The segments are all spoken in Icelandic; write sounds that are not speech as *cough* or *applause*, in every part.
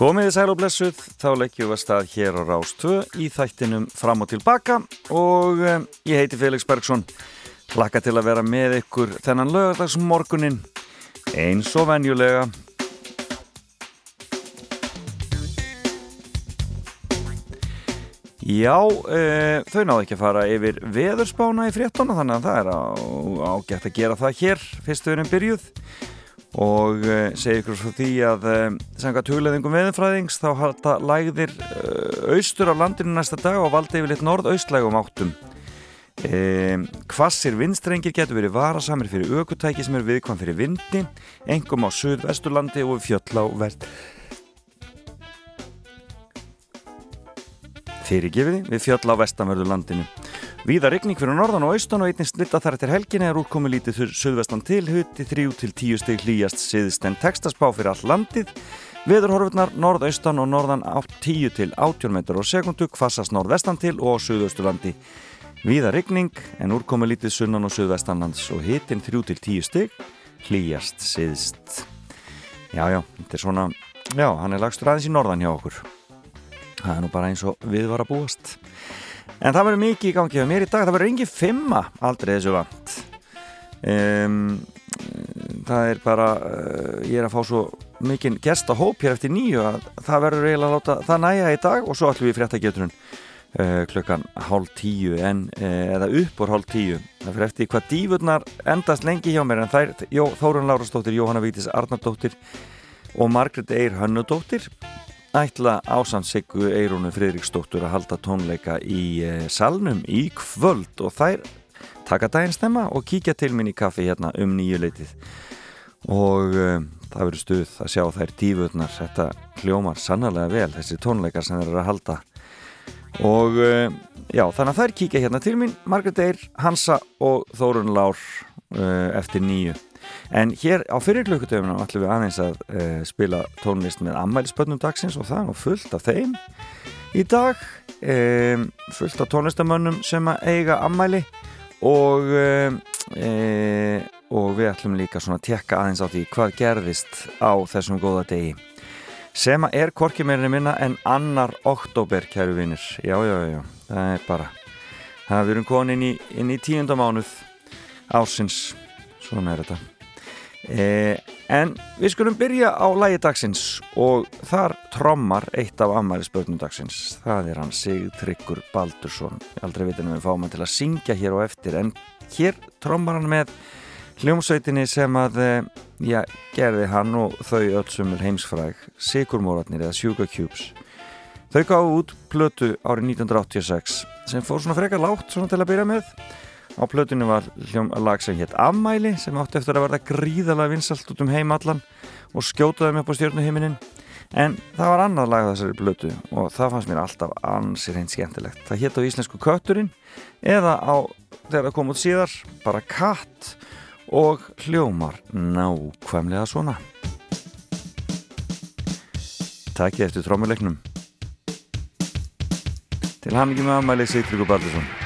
Komiði sæl og blessuð, þá leggjum við að stað hér á Rástvö í þættinum fram og tilbaka og um, ég heiti Felix Bergsson, hlakka til að vera með ykkur þennan lögadagsmorgunin eins og venjulega. Já, e, þau náðu ekki að fara yfir veðurspána í fréttona þannig að það er ágætt að gera það hér fyrst við erum byrjuð og uh, segja ykkur frá því að eh, sanga tugleðingum veðinfræðings þá halda lægðir uh, austur á landinu næsta dag og valdi yfir lit norð-austlægum áttum. Hvassir vindstrengir getur verið varasamir fyrir aukutæki sem er viðkvæm fyrir vindi engum á söð-vesturlandi og fjöll á verð fyrirgefiði við fjöll á vestanverðu landinu Víða regning fyrir norðan og austan og einnig slitta þar eftir helginni er úrkomi lítið fyrir söðvestan til huti 3-10 steg hlýjast siðist en textaspá fyrir all landið. Veðurhorfurnar norðaustan og norðan 10 til 18 metrar og sekundu kvassast norðvestan til og söðausturlandi. Víða regning en úrkomi lítið sunnan og söðvestanlands og hitin 3-10 steg hlýjast siðist. Já, já, þetta er svona, já, hann er lagstur aðeins í norðan hjá okkur. Það er nú bara eins og við var að búast. En það verður mikið í gangi á mér í dag, það verður engin femma aldrei þessu vant. Um, það er bara, uh, ég er að fá svo mikinn gestahóp hér eftir nýju að það verður eiginlega að láta það næja í dag og svo ætlum við fréttageturinn uh, klukkan hálf tíu en, uh, eða upp úr hálf tíu. Það fyrir eftir hvað dífurnar endast lengi hjá mér en er Jó, Þórun Lárastóttir, Jóhanna Vítis Arnardóttir og Margret Eir Hönnudóttir ætla ásansiggu Eirúnu Fridriksdóttur að halda tónleika í eh, salnum í kvöld og þær taka daginn stemma og kíkja til minn í kaffi hérna um nýju leitið. Og uh, það verður stuð að sjá þær dífurnar þetta hljómar sannarlega vel þessi tónleikar sem þeir eru að halda. Og uh, já þannig að þær kíkja hérna til minn Margret Eir, Hansa og Þórun Lár uh, eftir nýju En hér á fyrirklökutöfuna ætlum við aðeins að uh, spila tónlist með ammælisbönnum dagsins og það er fullt af þeim. Í dag um, fullt af tónlistamönnum sem að eiga ammæli og um, um, og við ætlum líka svona að tekka aðeins á því hvað gerðist á þessum góða degi. Sem að er korkið meirinni minna en annar oktober kæru vinnir, já já já það er bara það er við erum konin inn í, í tíundamánuð ársins. Svona er þetta en við skulum byrja á lægi dagsins og þar trommar eitt af ammælisbörnum dagsins. Það er hann Sigtryggur Baldursson. Aldrei vitunum við fáum hann til að syngja hér og eftir en hér trommar hann með hljómsveitinni sem að eh, já, gerði hann og þau öllsumul heimsfræg Sigurmóratnir eða Sugar Cubes. Þau gáðu út plötu árið 1986 sem fór svona frekar látt svona til að byrja með Á plötunni var lag sem hétt Ammæli sem átti eftir að verða gríðalega vinsalt út um heim allan og skjótaði mig upp á stjórnuhiminin en það var annað lag þessari plötu og það fannst mér alltaf ansir hreint skemmtilegt. Það hétt á íslensku Kötturinn eða á þegar það kom út síðar bara Katt og hljómar nákvæmlega svona. Takkið eftir trómuleiknum. Til hann ekki með ammæli Sigtryggur Baldursson.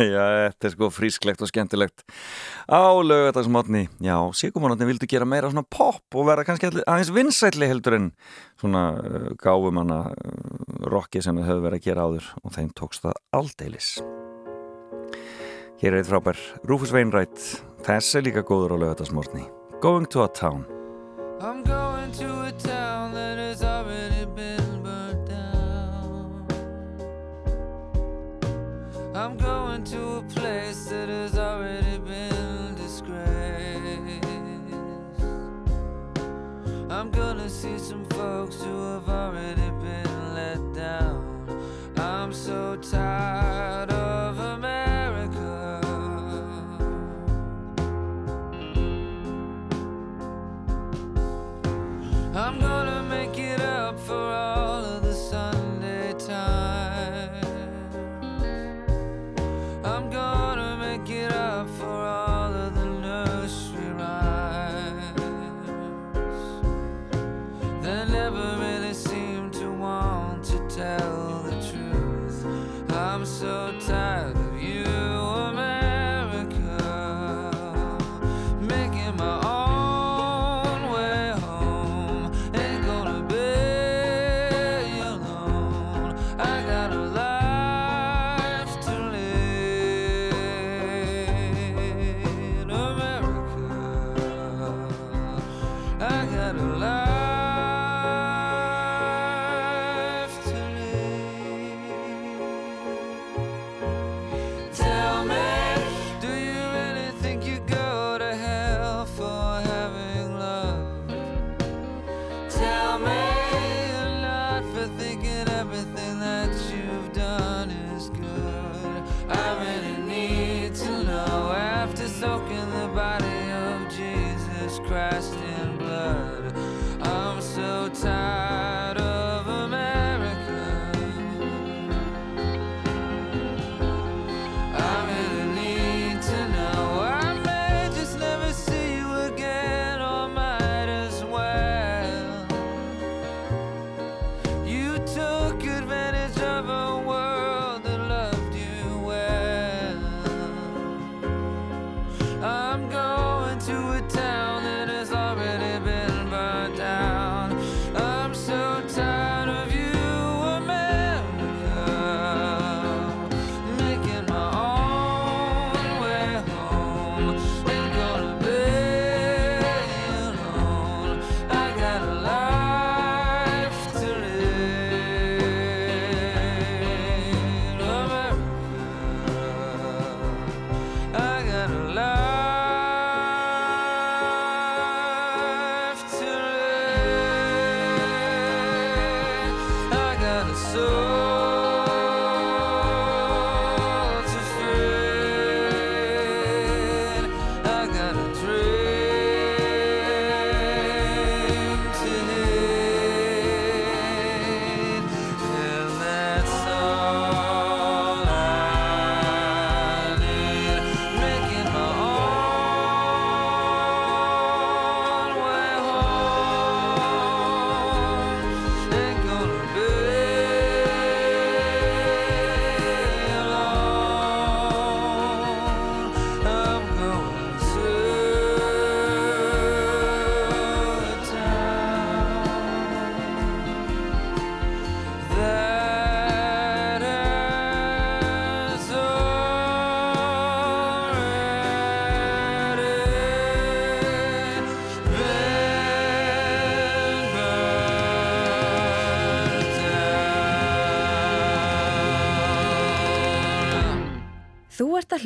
*laughs* Já, þetta er sko frísklegt og skemmtilegt. Á lögadagsmátni Já, síkumónatni vildu gera meira svona pop og vera kannski aðeins vinsætli heldur en svona uh, gáfumanna uh, rocki sem þau höfðu verið að gera áður og þeim tókst það aldeilis. Hér er eitt frábær Rúfus Veinrætt, þess er líka góður á lögadagsmátni Going to a town. I'm going to a town. to a place that has already been disgraced. I'm gonna see some folks who have already been let down. I'm so tired of America. I'm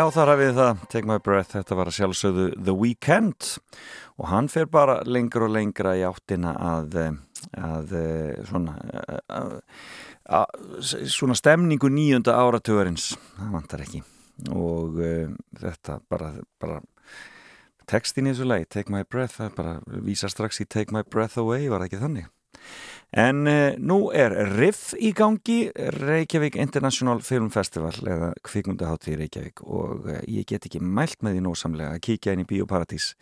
Já, þar hafið það, Take My Breath, þetta var að sjálfsögðu The Weeknd. Og hann fer bara lengur og lengra í áttina að, eh, að eh, svona, að, að, svona stemningu nýjunda áratugurins, það vantar ekki. Og uh, þetta bara, bara textin í þessu lagi, Take My Breath, það bara vísar strax í Take My Breath Away, var ekki þannig? En uh, nú er RIF í gangi, Reykjavík International Film Festival eða kvikmundaháttíð Reykjavík og uh, ég get ekki mælt með því nósamlega að kíkja inn í Bíóparadís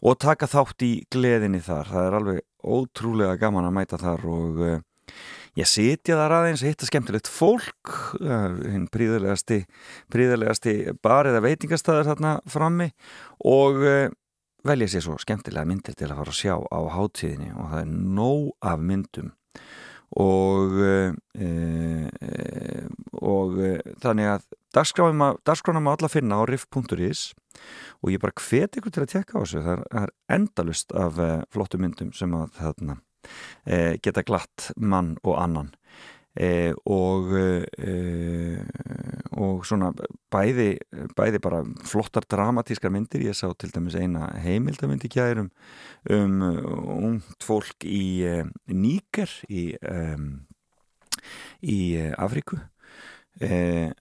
og taka þátt í gleðinni þar. Það er alveg ótrúlega gaman að mæta þar og uh, ég sitja þar aðeins að hitta skemmtilegt fólk, uh, hinn príðilegasti, príðilegasti bar eða veitingastæður þarna frammi og uh, velja sér svo skemmtilega myndir til að fara að sjá á hátíðinni og það er nóg af myndum. Og e, e, og e, þannig að dagskrána má alla finna á riff.is og ég bara hvet ykkur til að tekka á þessu. Það er, endalust af flottu myndum sem að þarna geta glatt mann og annan e, og e, og svona bæði, bæði bara flottar dramatískar myndir, ég sá til dæmis eina heimildamyndi kærum um ungt fólk í e, Níker í, um, í Afríku. E,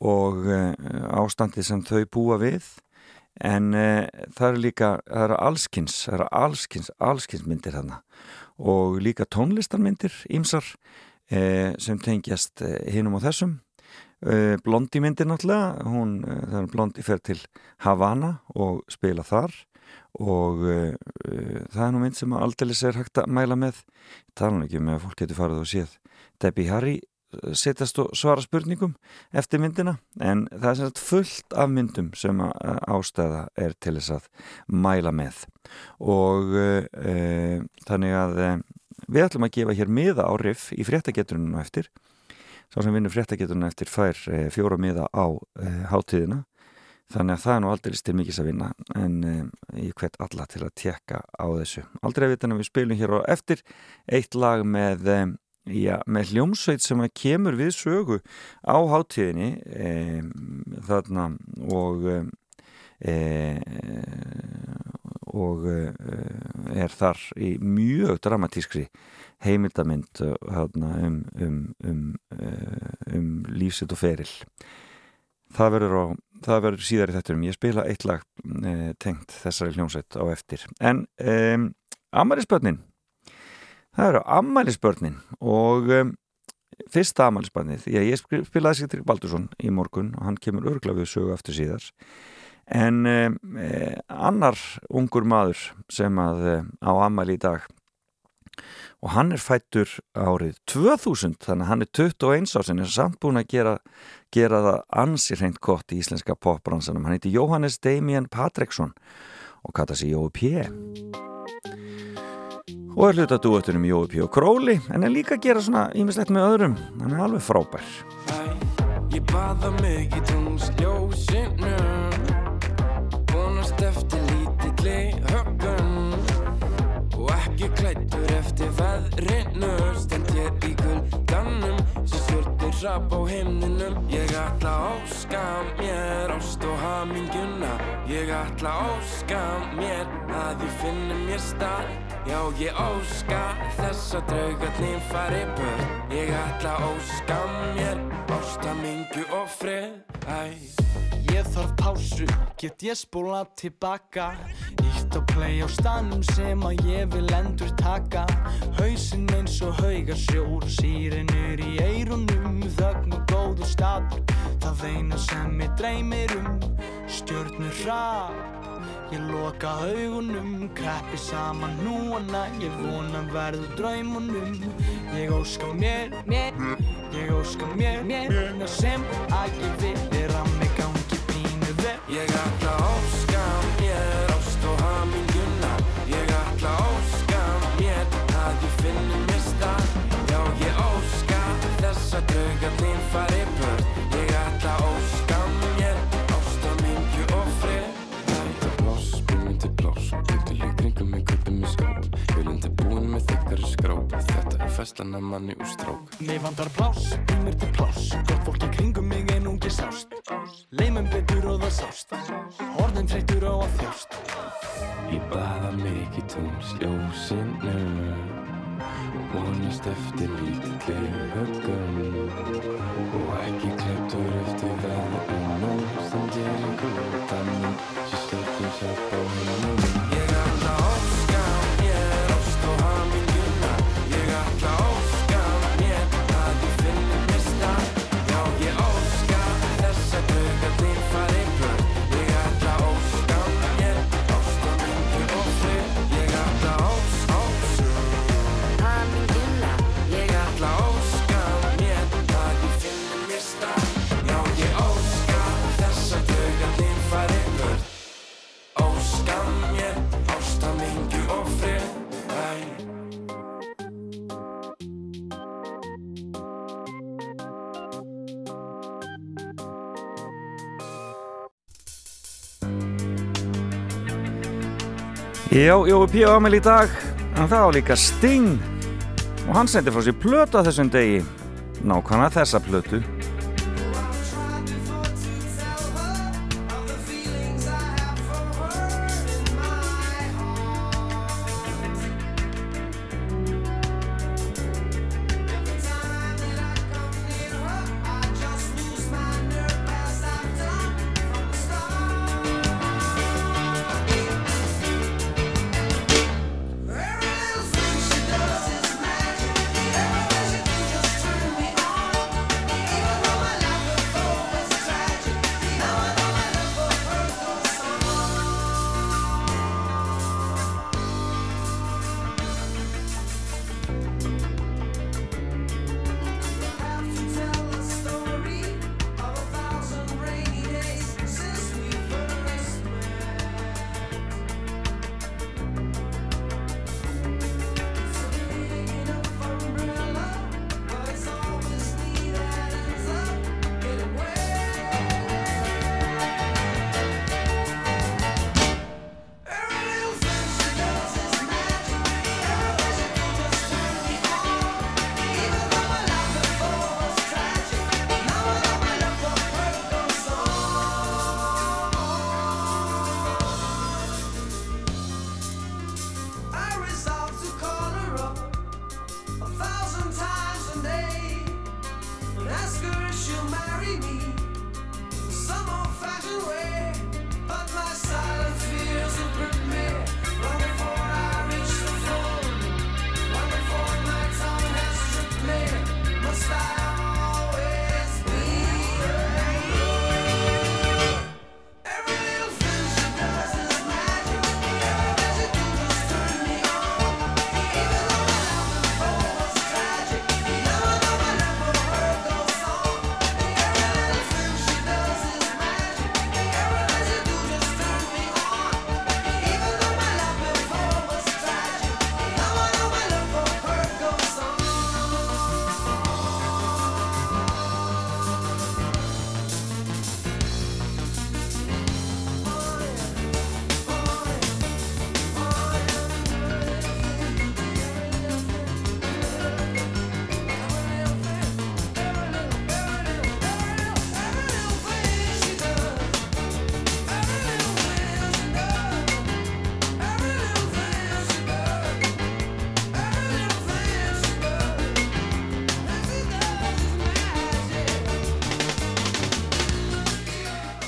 og ástandi sem þau búa við. En það eru líka það eru allskins, það eru allskins allskins myndir þarna. Og líka tónlistarmyndir ímsar sem tengjast hinum og þessum. E, Blondi myndir náttúrulega hún, það er Blondi fer til Havana og spila þar og e, það er nú mynd sem aldeilis er hægt að mæla með. Tala nú ekki með að fólk getur farið og séð Debbie Harry setjast og svara spurningum eftir myndina en það er sagt fullt af myndum sem ástæða er til þess að mæla með. Og e, þannig að við ætlum að gefa hér miða á riff í fréttageturinu eftir. Sá sem vinnur fréttageturinu eftir fær e, fjóra miða á hátíðina. Þannig að það er nú aldrei til mikils að vinna en ég hvet alla til að tekka á þessu. Aldrei að vita en við spilum hér á eftir eitt lag með Já, með hljómsveit sem að kemur við sögu á hátíðinni e, þarna og e, og e, er þar í mjög dramatískri heimildamind þarna, um, um, um, um lífsitt og feril það verður, á, það verður síðar í þetturum ég spila eitt lag tengt þessari hljómsveit á eftir. En Amarisbönnin það eru ammælisbörnin og um, fyrsta að ég spil- spilaði Sigtrik Baldursson í morgun og hann kemur örgla við sögu aftur síðar en eh, annar ungur maður sem að eh, á amali í dag og hann er fættur árið 2000 þannig að hann er 21 árs en er samt búin að gera, gera það ansi reynd gott í íslenska popbransanum. Hann heiti Jóhannes Damien Patreksson og kalla sig Jói P. Og er hluta dúettunum Jói P. og Króli en er líka að gera svona ímislegt með öðrum. Hann er alveg frábær. Ég baða mig í tónsljósinu eftir veðrinu Stend ég í kuldanum Sem stjórnir rap á himninum. Ég ætla óska mér Ást og haminguna. Ég ætla óska mér Að ég finni mér stað Já, ég óska þess að draugarnir fari börn Ég ætla óska mér Ástamingu og frið Æ Ég þarf pásu, get ég spóla tilbaka? Ítt og play á stanum sem að ég vil endur taka Hausinn eins og hauga sjór Sýrinur í eirunum Þögn og góður staður. Það eina sem ég dreymir um Stjörnur hrap Ég loka augunum, kreppi saman núana Ég vona verður draumunum. Ég óska mér, mér Ég óska mér, mér Eina sem að ég vil. Er að mig gangi pínu vel. Ég ætla að óska mér Ást og haminguna. Ég ætla að óska mér Að ég finni mér stað Já, ég óska þess að draugarnir fari Er festlana manni úr strók Mér vandar pláss, býmir til pláss. Gott fólk í kringum mig einungi sást Leimum betur og það sást. Orðin þreytur á að þjást. Ég baða mig í tónsljósinu Vonast eftir lítilli höggun. Og ekki klættur eftir veðrinu Stend ég í kuldanum Sér stjórnum sjátt á Já, Jói P. á Amel í dag. En það á líka Sting. Og hann sendi frá sér plötu á þessum degi. Nákvæmlega þessa plötu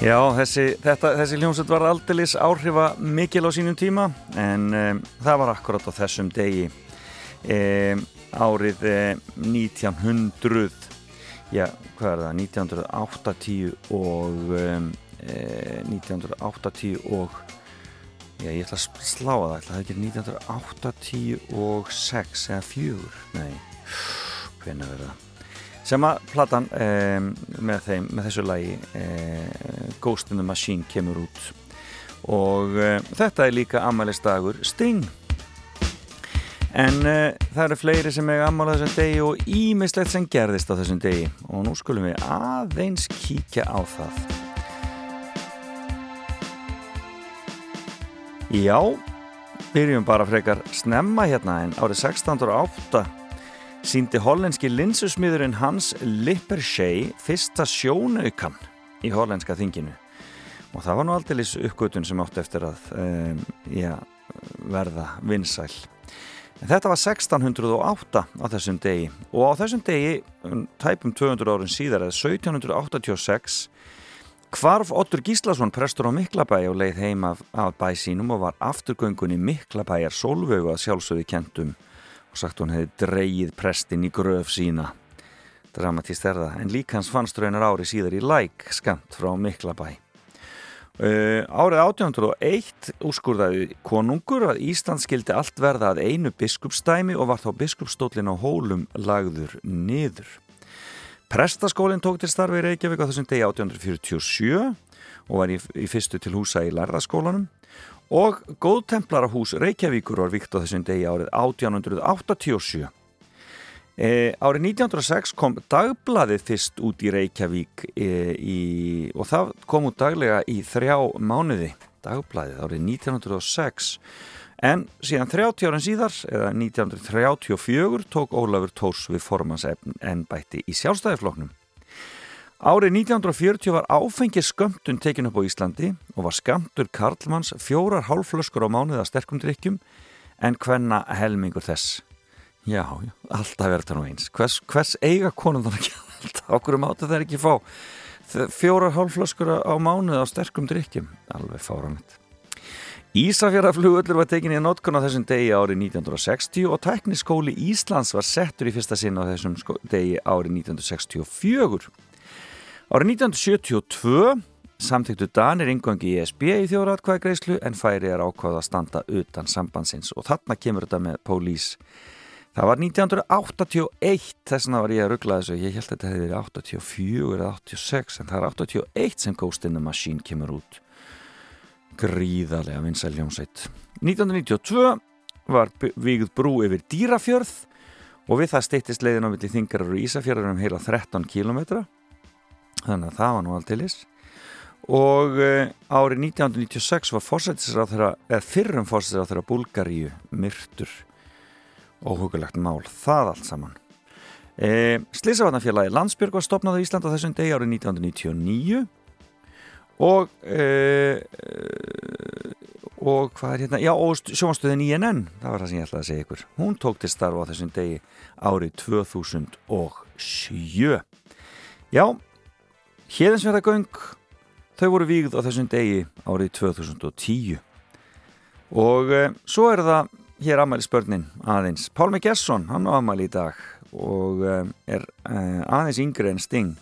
Já, þessi, þetta, þessi hljómsveit var aldeilis áhrifa mikil á sínum tíma en um, það var akkurat á þessum degi um, árið um, 1900 já, hvað er það, 1980 og um, e, 1980 og já, ég ætla að slá það, ætla það ekki 1986 eða 4, nei. Hvernig verður það sem að platan um, með, þeim, með þessu lagi um, Ghost in the Machine kemur út. Og um, þetta er líka ammælistagur Sting. En það eru fleiri sem er ammálað þessum degi og ímislegt sem gerðist á þessum degi. Og nú skulum við aðeins kíkja á það. Já byrjum bara frekar snemma hérna en árið 1608 síndi hollenski linsusmiðurinn Hans Lippershey fyrsta sjónaukan í hollenska þinginu. Og það var nú aldrei uppgötun sem átti eftir að um, já, verða vinsæl. En þetta var 1608 á þessum degi. Og á þessum degi um, tæpum 200 árin síðar eða 1786 hvarf Ottur Gíslason prestur á Miklabæ og leið heim af, af bæ sínum og var afturgöngunni Miklabæjar sólvögu að sjálfsögði kentum og sagt hún hefði dreyið prestin í gröf sína. Dramatist er það en líka hans fannst raunar ári síðar í læk skamt frá Miklabæ. Uh, árið 1801 úrskurðaði konungur að Ísland skildi allt verða að einu biskupstæmi og var þá biskupstólin á hólum lagður niður. Prestaskólinn tók til starfi í Reykjavík á þessum degi 1847 og var í, í fyrstu til húsa í Lærðaskólanum og góðtemplarahús Reykjavíkur var vikt á þessum degi árið 1887. E, árið 1906 kom dagbladið fyrst út í Reykjavík e, í, og það kom út daglega í þrjá mánuði, dagbladið árið 1906 en síðan 30 árin síðar, eða 1934 tók Ólafur Tórs við formans ennbætti í sjálfstæðifloknum. Árið 1940 var áfengið skömmtun tekin upp á Íslandi og var skamtur Karlmanns fjórar hálflöskur á mánuða sterkum drikkjum en hvenna helmingur þess? Já, já alltaf verður það nú eins. Hvers, hvers eiga konum þannig ekki alltaf? Okkur um áttu þeir ekki fá fjórar hálflöskur á mánuða sterkum drikkjum? Alveg fáranett. Ísafjörðarflugullur var tekinni í notkun á þessum degi árið 1960 og tekniskóli Íslands var settur í fyrsta sinn á þessum degi árið 1964. Árið 1972 samþyktu Danir yngvangi í ESB í þjóratkvæðgreislu en færi er ákváða að standa utan sambandsins og þarna kemur þetta með pólís. Það var 1981, þess vegna var ég að ruggla þessu, ég held að þetta hefði verið 84 eða 86 en það er 81 sem Ghost in the Machine kemur út. Gríðarlega vinsæl hljómsveit. 1992 var vikið brú yfir Dýrafjörð og við það steyttist leiðin á milli þingarar og Ísafjörður um heila 13 kilometra þannig að það var nú alltilis og uh, árið 1996 var fyrrum fórsættisráð þeirra Bulgaríu myrtur. Óhugulegt mál, það allt saman. E, Slisavatnafélagi Landsbjörg var stopnað á Ísland á þessum degi árið 1999 og e, og hvað er hérna? Já, og sjónastöðin INN það var það sem ég ætlaði að segja ykkur. Hún tók til starfa á þessum degi árið 2007 já Hjeðinsverðagöng, þau voru vígð á þessum degi árið 2010 og e, svo er það hér aðmæli spörnin aðeins. Pálmi Gesson, hann á aðmæli í dag og e, er e, aðeins yngri en Sting.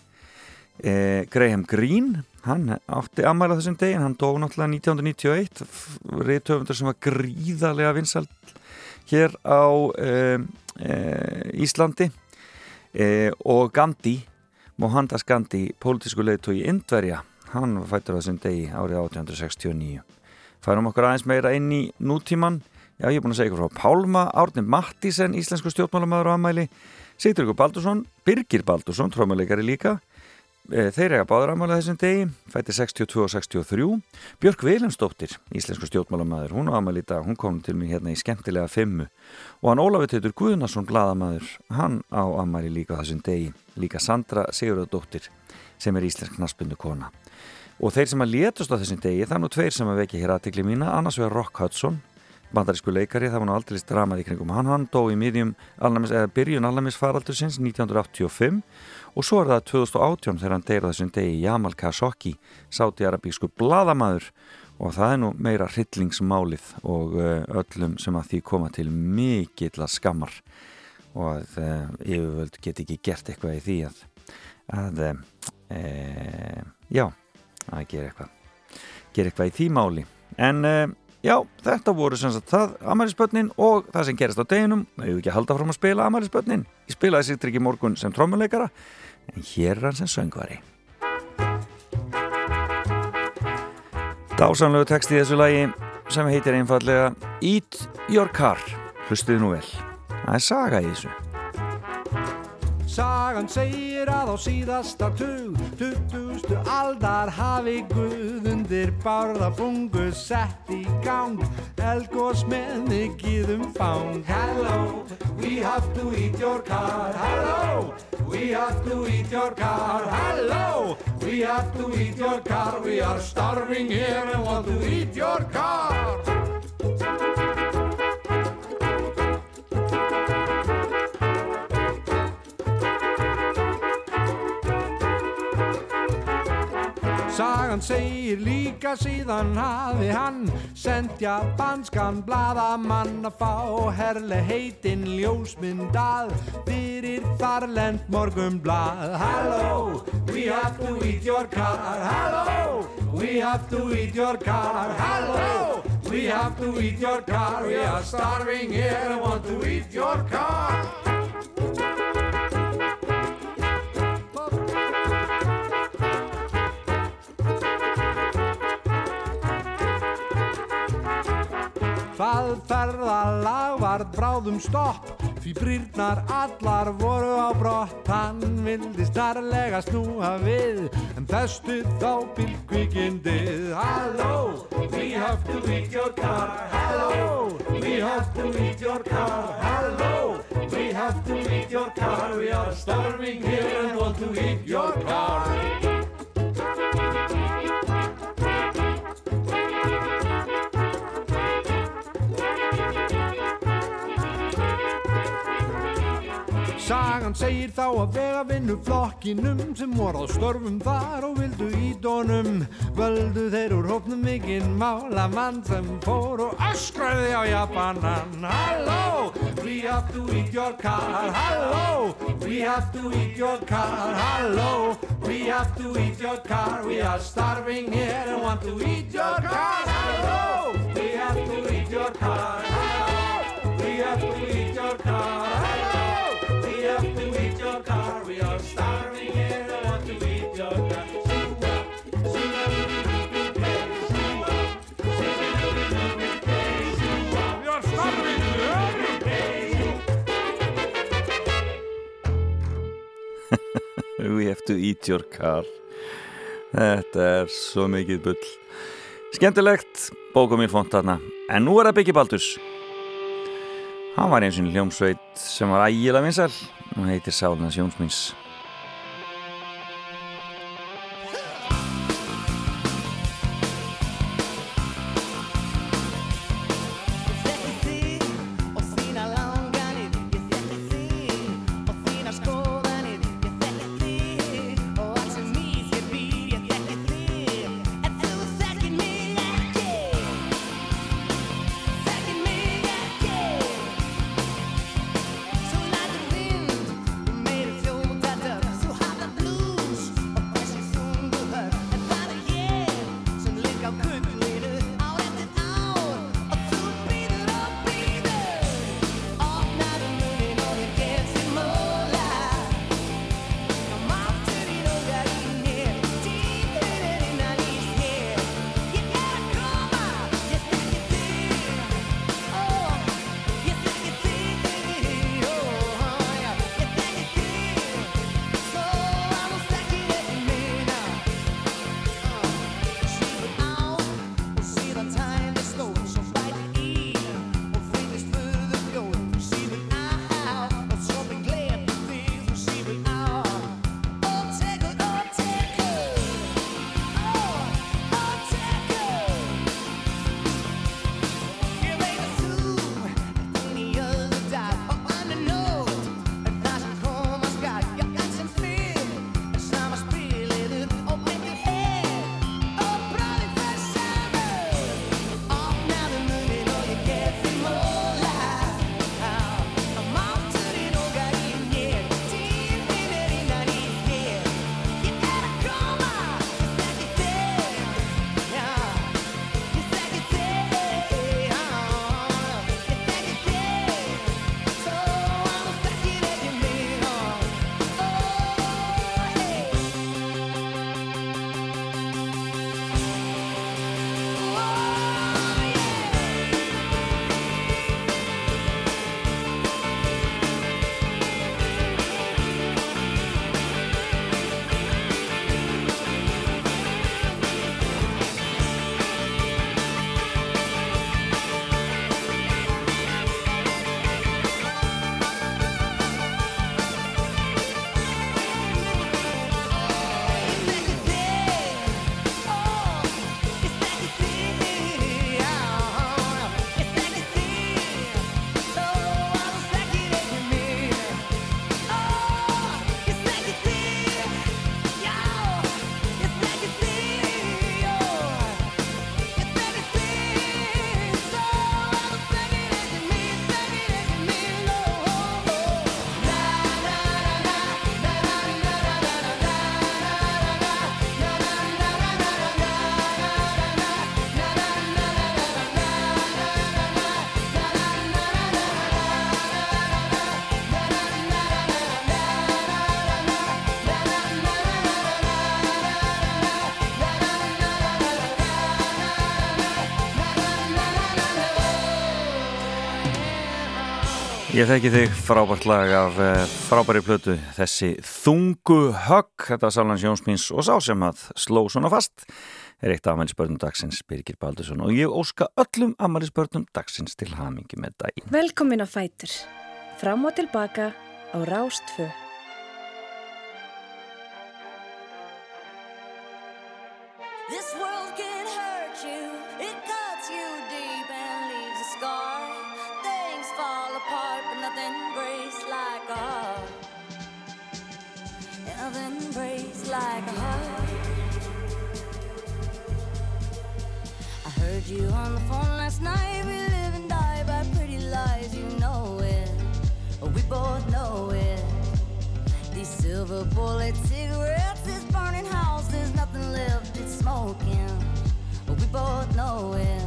Graham Greene, hann átti aðmæli á þessum degi, hann dó náttúrulega 1991, reytöfundur sem var gríðarlega vinsald hér á Íslandi og Gandhi Mohandas Gandhi, pólitísku leiðtói í Indverja, hann fættur á þessum degi árið 1869. Færum okkur aðeins meira inn í nútíman. Já, ég er búin að segja ykkur frá Pálma, Árnir Mattísen, íslensku stjórnmálamæður á aðmæli, Sigturgur Baldursson, Birgir Baldursson, trómuleikari líka. Þeir eiga báður aðmæli þessum degi, fættir 62 og 63. Björk Viljumsdóttir, íslensku stjórnmálamæður, hún á aðmæli í dag, hún kom til mig hérna í skemmtilega fimmu. Og hann Ólafur Teitur Guðnarsson, gladamæður, hann á aðmæli líka þessum degi líka Sandra Sigurðardóttir sem er íslensk knaspundu kona og þeir sem að létust á þessum degi það er nú tveir sem að vekja hér aðtikli mína annars vegar Rock Hudson bandarísku leikari, það var nú aldrei dramað í kringum hann, hann dó í miðjum alnæmis, byrjun alnæmisfaraldur sinns 1985 og svo er það 2018 þegar hann deyra þessum degi Jamal Khashoggi, sáti-arabísku bladamæður og það er nú meira hryllingsmálið og uh, öllum sem að því koma til mikill að skammar. Og að uh, yfirvöld get ekki gert eitthvað í því að, að e, já, að gera eitthvað gera eitthvað í því máli. En e, já, þetta voru sem sagt það Amalispötnin og það sem gerist á deginum. Við hefum ekki að halda fram að spila Amalispötnin ég spilaði sér tryggi morgun sem trommuleikara en hér er hann sem söngvari. Dásanlegu text í þessu lagi sem heitir einfallega Eat Your Car. Hlustuði nú vel. Það er saga í þessu Sagan segir að á síðasta tug, tuttustu aldar hafi Guð undir bárðabungu sett í gang, elgós með mikið umfang. Hello, we have to eat your car, hello, we have to eat your car, hello, we have to eat your car, we are starving here and want to eat your car. Sagan segir líka síðan hafi hann sendt japanskan bladamann að fá herle heitin ljósmyndað fyrir þarlend morgum blað. Hello, we have to eat your car. Hello, we have to eat your car. Hello, we have to eat your car. We are starving here and want to eat your car. Það ferðalag var bráðum stopp? Því brýrnar allar voru á brott. Hann vildi snarlega snúa við En festu þá bílkvikindið Halló, we have to eat your car. Halló, we have to eat your car. Halló, we have to eat your car. We are starving here and want to eat your car Sagan segir þá að vega vinnu flokkinum sem voru á störfum þar og vildu í dónum völdu þeir úr hópnum mikinn málamann sem fór og öskraði á Japanan. Halló, we have to eat your car Halló, we have to eat your car Halló, we have to eat your car We are starving here and want to eat your car. Halló, we have to eat your car Halló, we have to eat your car We have to eat your car. Þetta er svo mikið bull. Skemmtilegt Bókumíl fónt þarna. En nú er það Biggie Baldurs. Hann var eins og hljómsveit sem var ægilega vinsal og heitir Sálunars Jónsmins Ég þekki þig frábært lag af eh, frábæri plötu þessi Þungu högg. Þetta var Sálans Jónsmins og sá sem að sló svona fast er eitt af amælisbörnum dagsins Birgir Baldursson. Og ég óska öllum amælisbörnum dagsins til hamingi með daginn. Velkomin á Fætur. Fram og tilbaka á Rástfjö you on the phone last night. We live and die by pretty lies, you know it. We both know it. These silver bullet cigarettes, this burning house, there's nothing left, it's smoking. We both know it.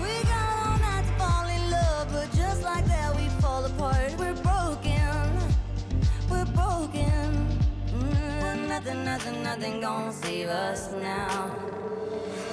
We got all night to fall in love, but just like that, we fall apart. We're broken. We're broken. Mm, nothing, nothing, nothing gonna save us now.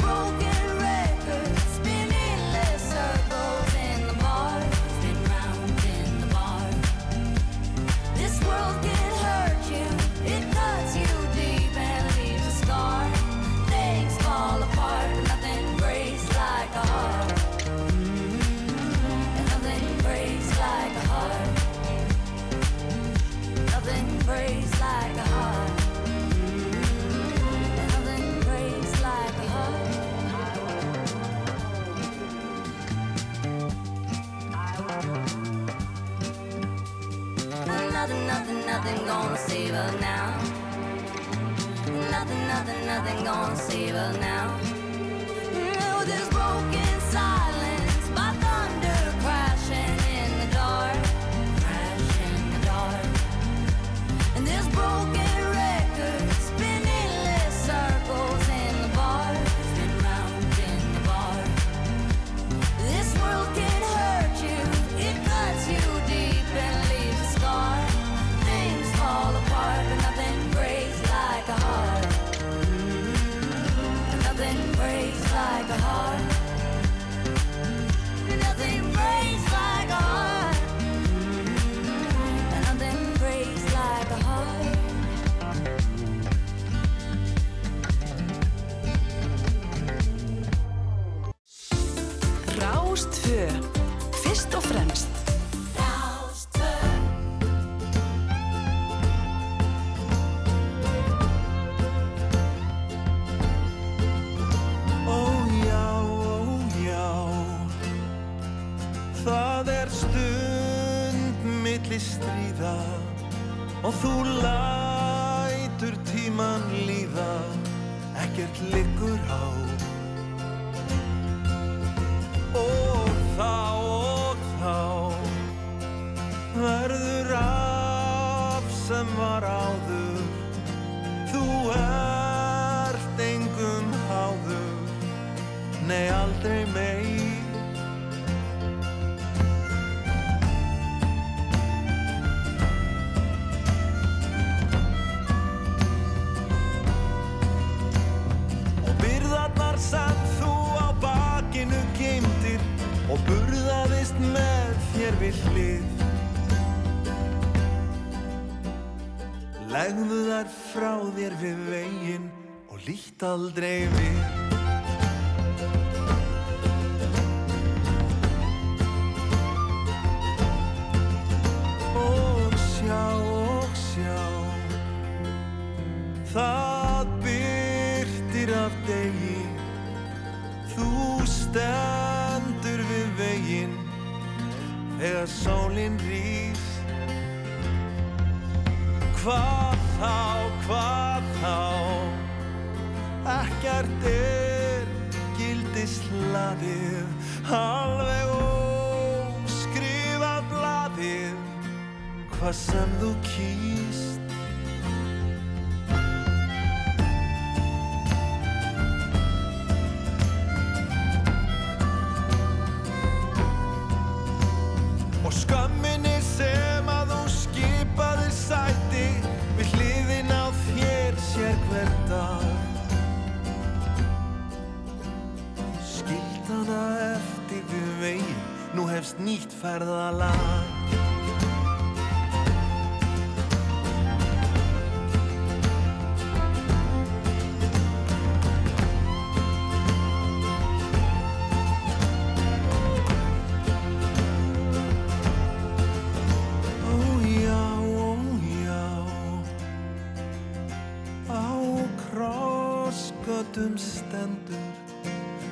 broken nothing gonna save her now. Nothing, nothing, nothing gonna save her now. No, this broken silence.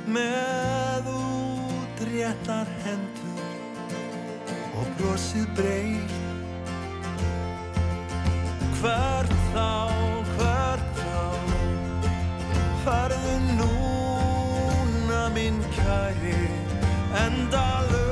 Með útréttar hendur og brosið breytt Hvert þá, hvert þá farðu núna minn kæri endalaust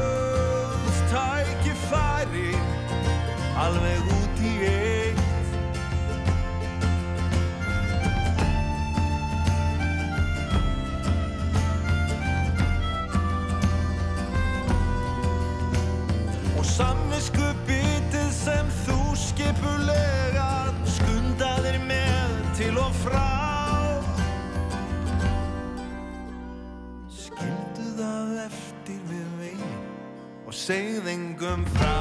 og segð engum frá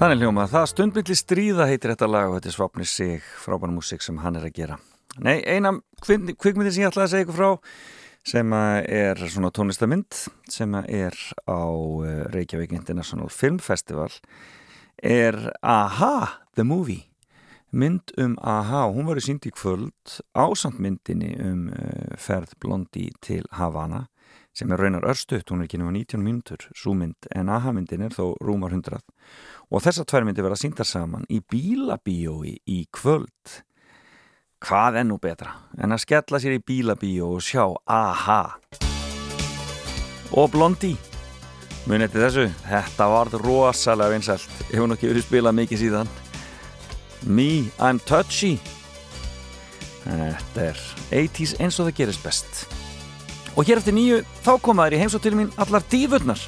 Þannig hljóma, það stundmilli stríða heitir þetta lag og þetta er svapni sig frábæna músík sem hann er að gera. Nei, eina kvik- kvikmyndir sem ég ætlaði að segja ykkur frá sem er svona tónlistamynd sem er á eh, Reykjavík International Film Festival er Aha, the movie. Mynd um Aha og hún var í sínd í kvöld ásamt myndinni um uh, ferð Blondi til Havana sem er raunar örstuðt, hún er ekki nema 19 mínútur svo mynd, en Aha myndin er þó rúmar 100 og þessar tvær myndir verða síndar saman í bílabíói í kvöld hvað er nú betra en að skella sér í bílabíó og sjá Aha og Blondi munið til þessu, þetta varð rosalega vinsælt, hefur nokkið verið spilað mikið síðan. Me, I'm Touchy. Þetta er 80s eins og það gerist best. Og hér eftir nýju þá koma þær í heimsótt til mín allar dífurnar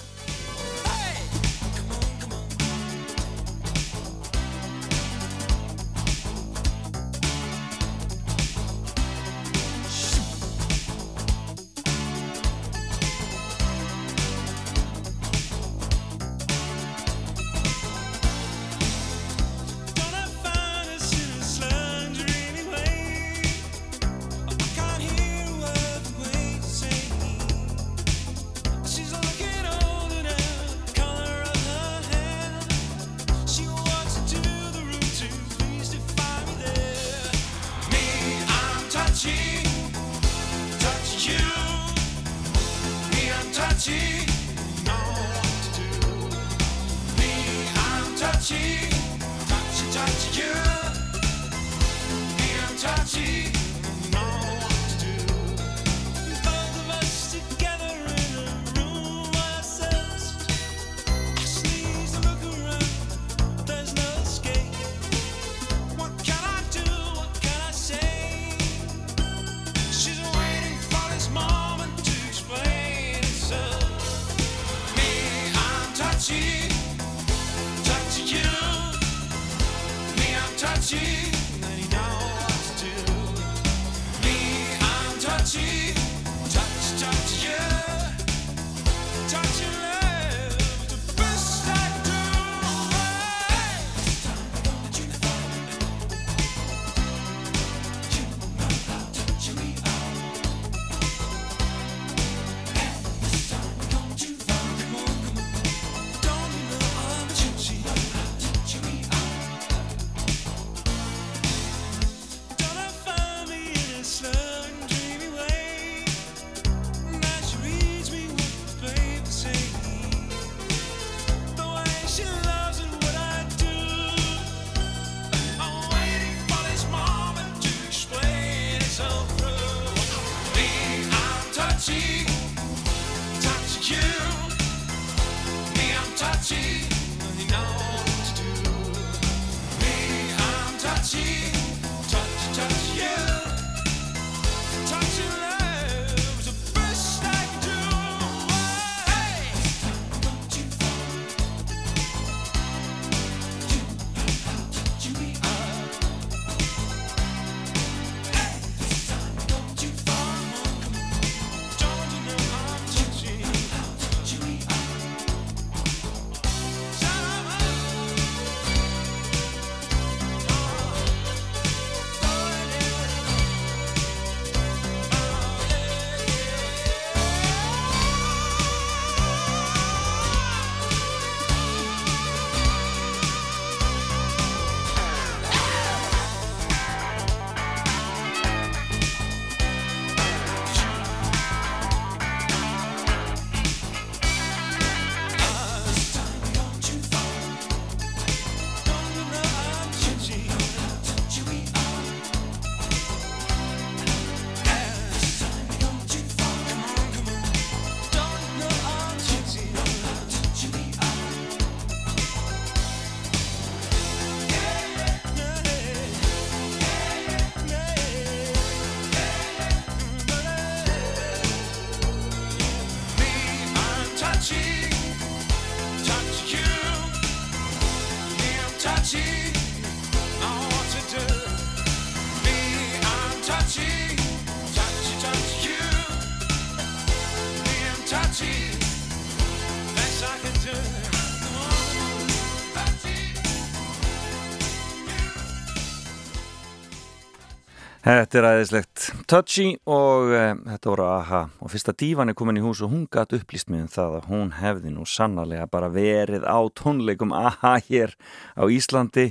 Þetta er aðeinslegt touchy og uh, þetta voru aha og fyrsta dívan er komin í hús og hún gatt upplýst mig um það að hún hefði nú sannarlega bara verið á tónleikum aha hér á Íslandi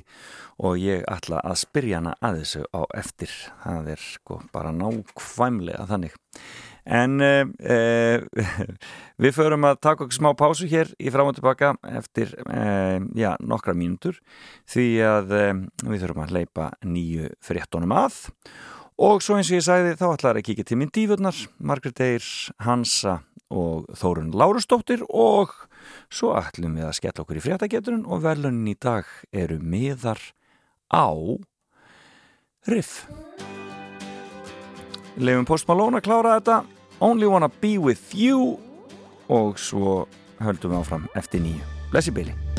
og ég ætla að spyrja hana að þessu á eftir. Það er sko bara nákvæmlega þannig. En uh, uh, *laughs* við förum að taka okkur smá pásu hér í fram og tilbaka eftir uh, já, nokkra mínútur. Því að við þurfum að leipa nýju fréttonum að. Og svo eins og ég sagði þá ætlaði að kíkja til minn dífurnar Margrét Eir, Hansa og Þórun Lárusdóttir. Og svo ætlum við að skella okkur í fréttageturinn og velunin í dag eru miðar á riff. Leifum Post Malone að klára þetta. Only Wanna Be With You. Og svo höldum við áfram eftir nýju Blessi Billy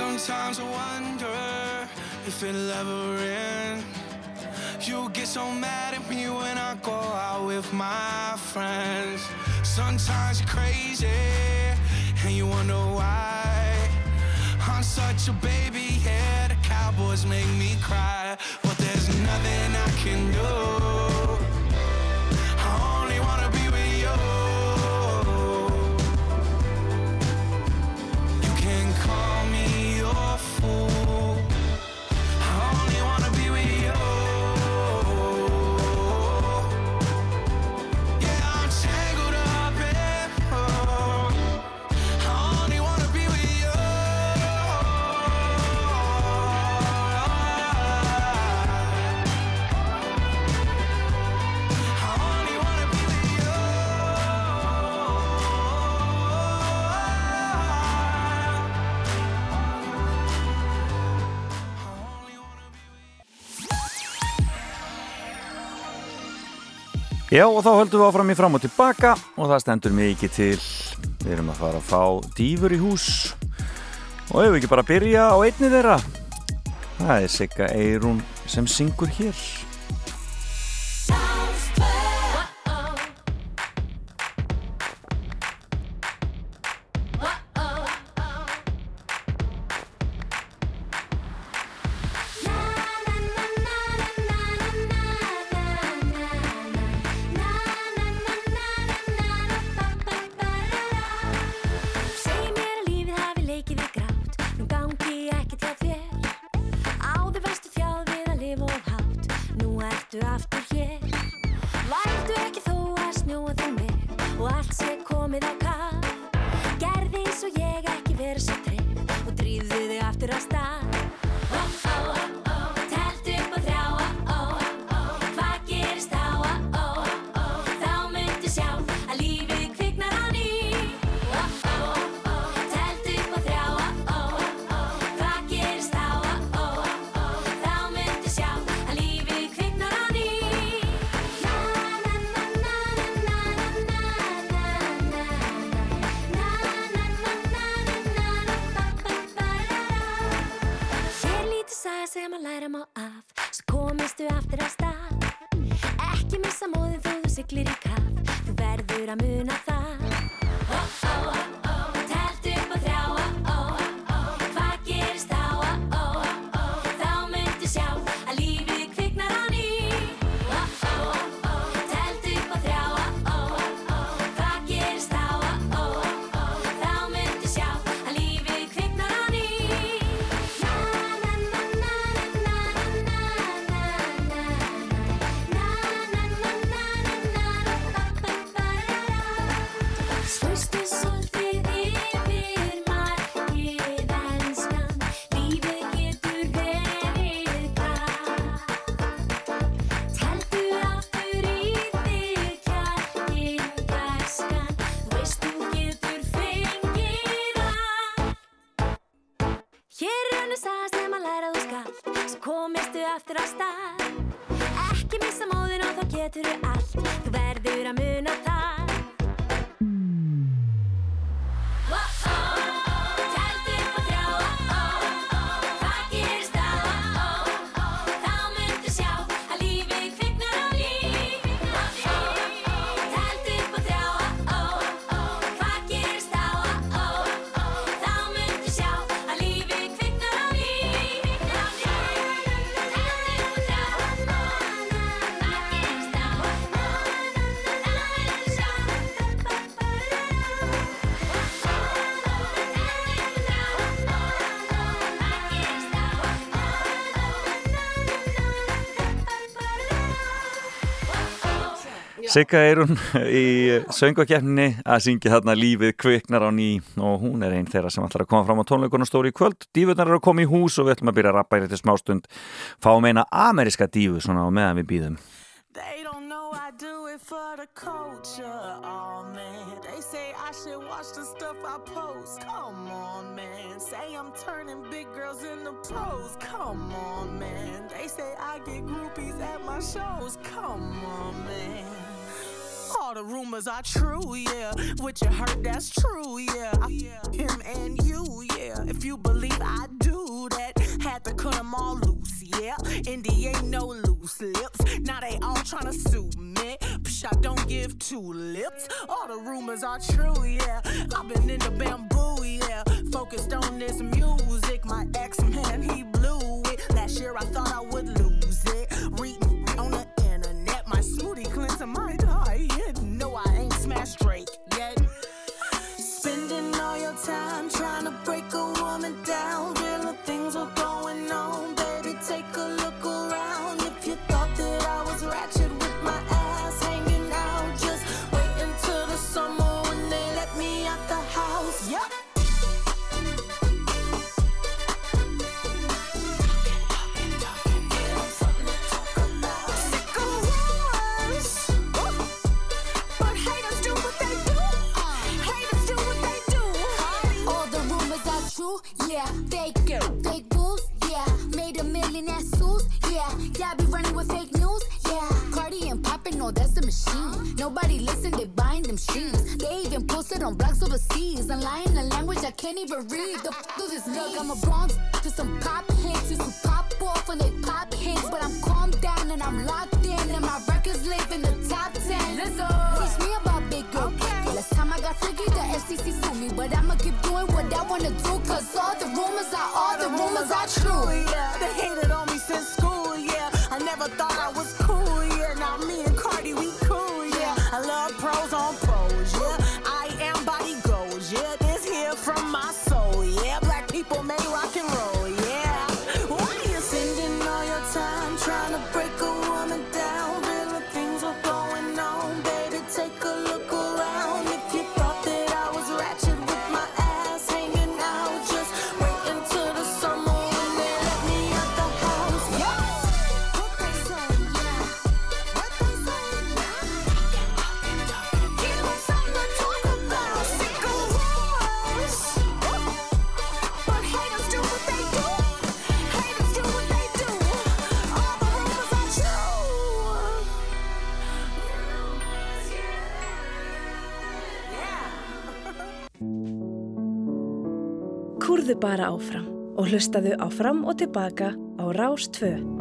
Sometimes I wonder if it'll ever end. You get so mad at me when I go out with my friends. Sometimes you're crazy and you wonder why. I'm such a baby, yeah. The Cowboys make me cry, but there's nothing I can do. Já og þá höldum við áfram í fram og tilbaka og það stendur mikið til. Við erum að fara að fá dýfur í hús. Og ef við ekki bara byrja á einni þeirra? Það er sigga Eirún sem syngur hér. aftur á stað. Ekki missa móðin og þá getur þú Sigga er hún í söngvakefninni að syngja þarna lífið kviknar á ný og hún er einn þeirra sem ætlar að koma fram á tónleikunum stóri í kvöld. Dífurnar eru að koma í hús og við ætlum að byrja að rappa í þetta smástund. Fáum eina ameríska dífu svona á meðan við býðum. They don't know I do it for the culture. Oh man, they say I should watch the stuff I post. Come on, man. Say I'm turning big girls into pros. Come on, man. They say I get groupies at my shows. Come on, man. All the rumors are true, yeah. What you heard, that's true, yeah. I, him and you, yeah. If you believe I do that, had to cut them all loose, yeah. Indy ain't no loose lips. Now they all tryna sue me. Psh, I don't give two lips. All the rumors are true, yeah. I've been in the bamboo, yeah. Focused on this music. My ex man, he blew it. Last year I thought I would lose it. Reading on the internet, my smoothie cleanser, my time trying to break a woman down. Real yeah. Fake, fake boobs, yeah. Made a million at suits, yeah. Yeah, be running with fake news, yeah. Cardi and poppin', no, that's a machine. Nobody listen, they buying them streams. They even posted on blogs overseas. And lying a language I can't even read. The f do this look, I'm a bronze to some pop hits. Used to pop off when they pop hits. But I'm calmed down and I'm locked in. And my áfram og hlustaðu á fram og tilbaka á Rás 2.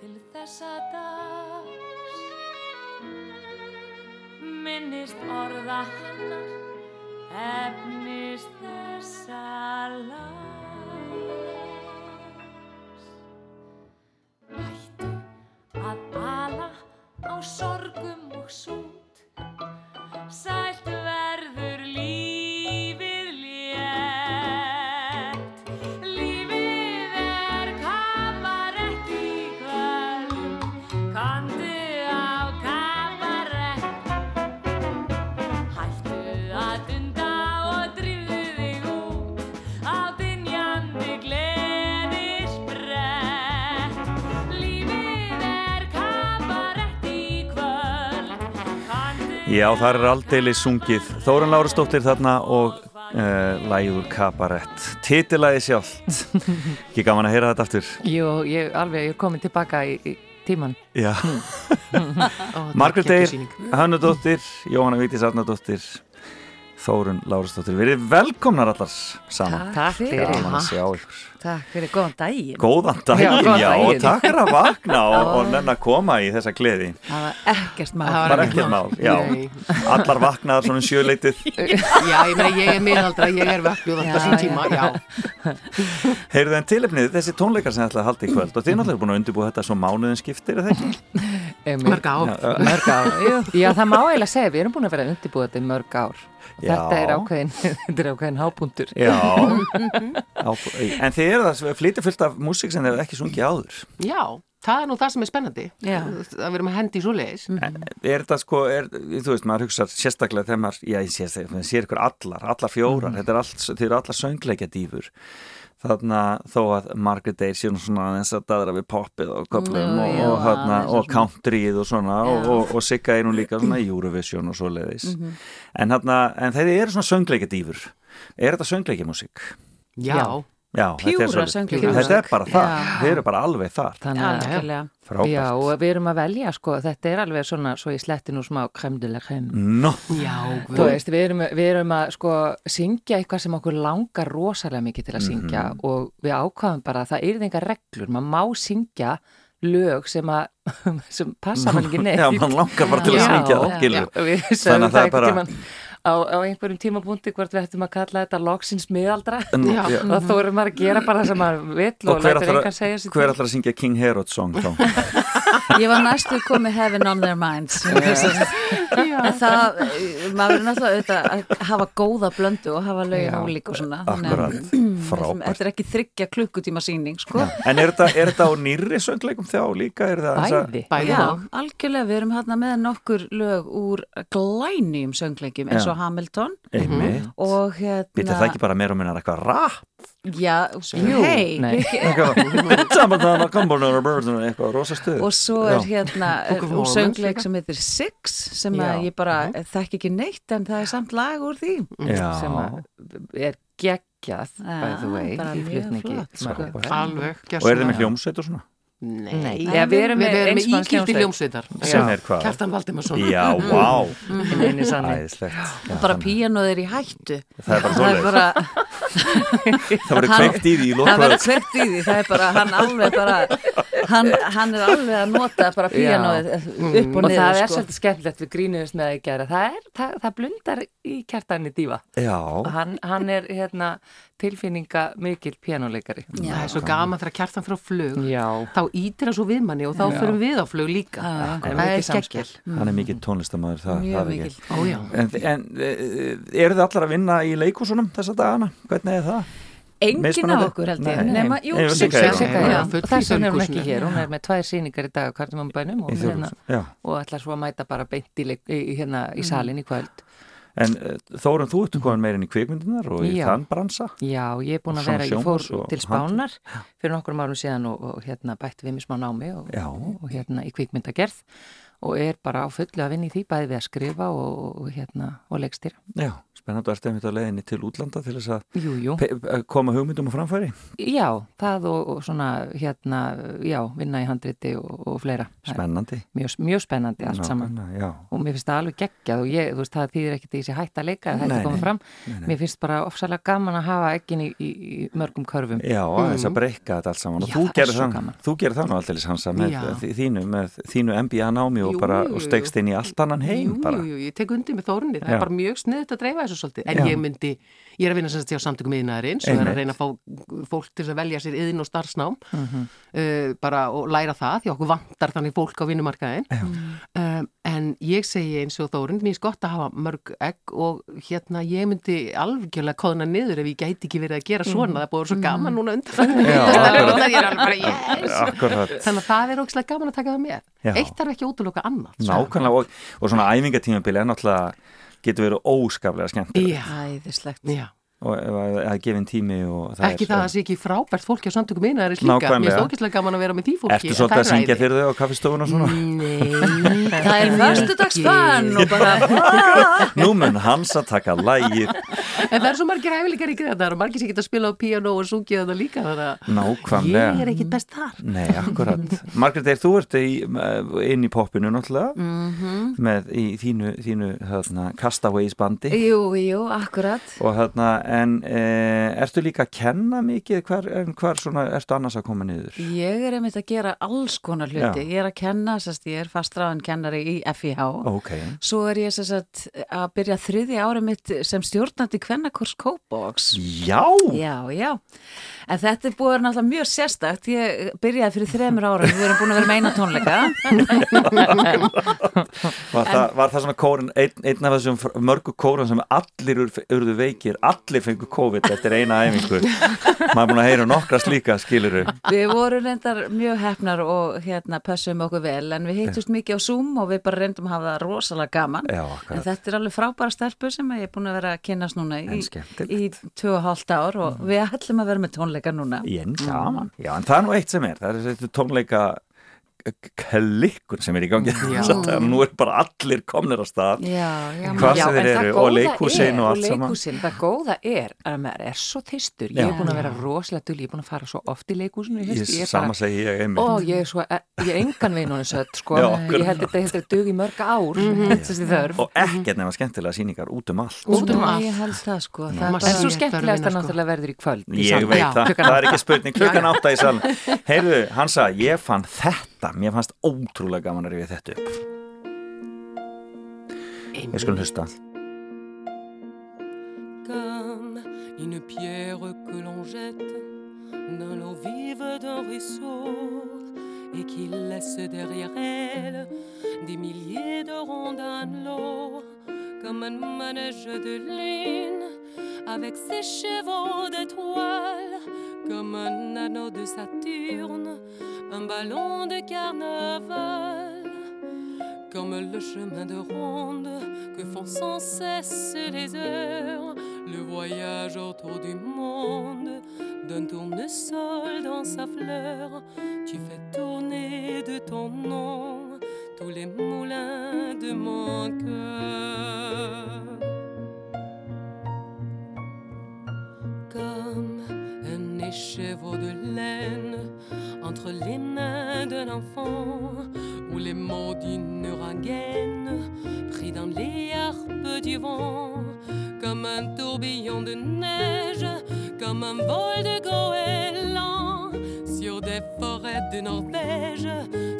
til þessa dags. Minnist orða hennar Efnist þessa lags. Hættu að ala á sorgum Já, þar er aldeilis sungið. Þórun Lárastóttir þarna og uh, lægur kabarett Titilæði sjálft. *laughs* Ekki gaman að heyra þetta aftur? Jú, ég alveg, ég er komin tilbaka í, í tíman Já. *laughs* Ó, Margrét þetta er Eir, geggjusýning. Hannudóttir Jóhanna Vítis Arnardóttir Þórun Lárastóttir Við erum velkomnar allar saman Takk fyrir. Gaman að sjá ykkur Takk fyrir góðan daginn. Góðan daginn, Já, og daginn. takk fyrir að vakna *laughs* og, og nenn að koma í þessa gleði Það var ekkert mál. Bara ekkert mál, já. Allar vaknaðar svona um sjöleitið *laughs* Já, ég meina, ég er miðaldra, ég er vöknuð alltaf sín tíma, já. *laughs* Heyrðu en tilefnið, þessi tónleikar sem ætla að halda í kvöld og þið náttúrulega búin að undirbúa þetta svo mánuðin skiptir, er það ekki? Mörg ár. Já, Mörg ár, jú. Já, það má eiginlega segja, við erum búin að vera að undirbúa þetta í mörg ár. Já. *laughs* Þetta er ákveðin, þetta er ákveðin hápuntur. Já, *laughs* en þið eru það flytja fullt af músík sem þið hefur ekki sungið áður Já, það er nú það sem er spennandi. Já. Að við erum að hendi í svo leiðis. Er þetta sko, er, þú veist, maður hugsa sérstaklega þegar maður, já, ég sé, þegar sér ykkur allar, allar fjórar, þetta er allt, þið eru allar söngleikja dýfur þarna þó að Margaret Eir sé nú svona aðeins að daðra við poppið og köflum Nú, og, já, og, þarna, og countryið og svona og, Já. og, og Sigga er nú líka svona Eurovision og svoleiðis Mhm. en, þarna, en þeir eru svona söngleikja dýfur er þetta söngleikja músík? Já. Já, þetta er Pjúra söngleikja Þetta er bara það, Já. þeir eru bara alveg þar. Þannig að, og við erum að velja, sko, þetta er alveg svona, svo ég sletti nú smá Já, Þú veist, við erum, við erum að sko syngja eitthvað sem okkur langar rosalega mikið til að syngja Mhm. og við ákvaðum bara að það er engar reglur, maður má syngja lög sem að *laughs* sem passa mann ekki neitt. Já, mann langar bara til að syngja já, Við Þannig að það er bara- á, á einhverjum tímapunkti hvort við ættum að kalla þetta loksins miðaldra Já. og þá erum maður að gera bara það sem maður vill og, Og hver lætur engan segja að, sér hver ætlar að syngja King Herod song þá? Ég var næstu komið Heaven on their minds *laughs* en það, maður er náttúrulega að hafa góða blöndu og hafa lögin Já, ólík og svona akkurat, þessum- frábært. Þetta er ekki þryggja klukkutíma síning sko. En er þetta, er á nýrri söngleikum þjá líka? Er það Bæði. Bæði Já, algjörlega, við erum hérna með nokkur lög úr glænýjum söngleikjum eins. Og Hamilton. Einmitt. og hérna Býta það ekki bara meira og minna eitthvað rap? Já, Jú, hei Saman þannig að kombonar og börnum eitthvað rosa stuð. Og svo er hérna *laughs* úr söngleik sem heitir Six sem að ég bara þekki ekki neitt en það er samt lag úr því. Já, sem að er geggjað by the way í flutningi. sko. Alveg. og er þið með hljómsveit og svona? Nei. Já, við erum Við með erum með íkildi hljómsveit. hljómsveitar. Sem er hvað? Kjartan Valdimarsson. Já, vá. Æðislegt. Já, bara píanoð er í hættu. Það er bara er bara *laughs* Það verður kveikt í því í það verður kveikt í því. Það er bara, hann alveg bara hann, hann er alveg að nota bara píanoðið upp og og niður það er sko. svolítið skemmtilegt við grínuðist með það í gæra það, er, það, það blundar í kjartanni dífa Já, og hann, hann er hérna tilfinninga mikil pjánuleikari Það er svo gaman þegar kjartan fyrir flug. Já, Þá ítir hann svo við manni og þá Já. fyrir við á flug líka. Já, það er það mikið skeggjal hann er mikið tónlistamæður það, það er mikil ekki Ó já. En, en eh, eru þið allar að vinna í leikúsunum þessa dagana? Hvernig er það? engin af okkur held ég nema, jú, Sigga, er- Já, já. þess vegna er hún ekki hér hún er með tvær sýningar í dag á Kardamannbænum og, hérna, já. og ætlar svo að mæta bara beint í, hérna, í salin í kvöld En uh, Þórun, þú ert komin meirinn í kvikmyndunar og í þann bransa? Já, ég er búin að vera, ég fór til Spánar fyrir nokkrum árum síðan og, og hérna bætti við mér smá námi og, og, hérna í kvikmyndagerð og er bara á fullu að vinna í því bæði við að skrifa og, og hérna og leikstýra. Já, Spennandi að á leiðinni til útlanda til þess að Jú, jú. að koma hugmyndum á framfæri. Já, það og, og svona hérna, já, vinna í handriti og, og fleira. Spennandi. Mjög, mjög spennandi allt saman. Nákvæmlega, Já. Og mér finnst það alveg geggjað og ég, þú veist, það þýðir ekkert að ég sé hætt að leika, að koma nei. fram. Nei, nei. Mér finnst bara ofsalega gaman að hafa ekkin í, í, í mörgum körfum. Já, aðeins að breyka þetta allt saman og Já, þú er gerir gaman. þú gerir það nú alltaf Hansa með Já. þi- þínu, með þínu MBA námi og og stegst inn í allt annan heim jú, bara. jú, jú, ég tek undir með þórunni, það er bara mjög sniðut að dreifa þessu svolítið, en Já. ég myndi ég er að vinna sem sagt hjá samtökum yðnaðarins og er að reyna að fá fólk til að velja sér yðin og starfsnám. Mhm. uh, bara og læra það því okkur vantar þannig fólk á vinnumarkaðin um, en ég segi eins og þórun mér er gott að hafa mörg egg og hérna ég myndi alvegjulega kóðna niður ef ég gæti ekki verið að gera svona. Það er búið svo gaman núna undan. *laughs* Er þannig að það er ógislega gaman að taka það með. Já. eitt þarf ekki útloka annað Nákvæmlega og, og svona æfingatímabili er náttúrulega getur verið óskaplega skemmt Já. Æðislegt. Já. Og ef að það er gefin tími og það ekki er, það að það sé ekki frábært fólki á samtökum yðnaðarins líka, mér er ógislega gaman að vera með því fólki Ertu svolítið að syngja fyrir þau á kaffistofun og svona? Nei, *laughs* Það er föstudagsfönn og bara *laughs* Nú mun hans að taka lægið En það er svo margir hæfileikar í greðar og margir sem geta að spila á piano og sungið þetta líka þannig að Nákvæmlega. ég er ekkit best þar Nei, akkurat. Margrét, er þú ert í, inn í poppinu náttúrulega Mhm. með í þínu, þínu hérna, Castaways bandi Jú, jú, akkurat. og hérna, en e, ertu líka að kenna mikið, hvar, en hvar svona ertu annars að koma niður? Ég er einmitt að gera alls konar hluti. Já. Ég er að kenna, sérst, ég er fastráðan kennari í FIH. Ok. Svo er ég sérst að byrja þriðja ári mitt sem stjórnandi kvennakurs Kópavox. Já! Já, já. En þetta er vera náttúrulega mjög sérstakt. Ég byrjaði fyrir þremur ára, við erum búin að vera með eina tónleika. *laughs* *laughs* Var, það, var það svona kórun, einn, einn af þessum mörgu kórun sem allir ur- urðu veikir, allir fengu COVID eftir eina æfingu. *laughs* Maður er búin að heyra nokkra slíka, skiluru. Við vorum reyndar mjög hefnar og hérna pössum okkur vel en við hittust mikið á Zoom og við bara reyndum að hafa það rosalega gaman. Já, En þetta er alveg frábæra stelpur sem ég er búin að vera að kynast núna í, En í tvö og hálft ár og við ætlum að vera með tónleika núna. Én, gaman. Já, en það er nú eitt sem er, það er tónleika klikkun sem er í gangi. Já. *laughs* þannig að nú er bara allir komnir á stað. Já, já, hvað sem þeir eru og leikhúsin er, og allt saman. leikhúsin, það góða er að maður er svo þystur ég er búin að vera rosalega dull, ég er búin að fara svo oft í leikhúsinu í haust, Ég- ég sama segi ég einmitt. og ég er svo, ég er engan veginn sko, Já, ég held þetta er dug í mörg ár. Þörf. Og ekkert nema skemmtilega sýningar út um allt. Út um allt. Ég held það sko. Það er en bara- svo skemmtilegast að sko. náttúrulega verður í kvöld í Ég veit Já, það, það er ekki spurning. Klukkan átta í salin *laughs* Heyrðu, Hansa, ég fann þetta mér fannst ótrúlega gaman að rifja þetta upp. Ég skulum hlusta. Comme une pierre que l'on jette dans l'eau vive d'un ruisseau et qui laisse derrière elle des milliers de ronds d'anneaux comme un manège de lune avec ses chevaux d'étoiles comme un anneau de Saturne un ballon de carnaval. Comme le chemin de ronde que font sans cesse les heures, le voyage autour du monde d'un tournesol dans sa fleur, tu fais tourner de ton nom tous les moulins de mon cœur. Comme un écheveau de laine entre les mains d'un enfant ou les mots d'une rengaine pris dans les harpes du vent comme un tourbillon de neige comme un vol de goéland des forêts de Norvège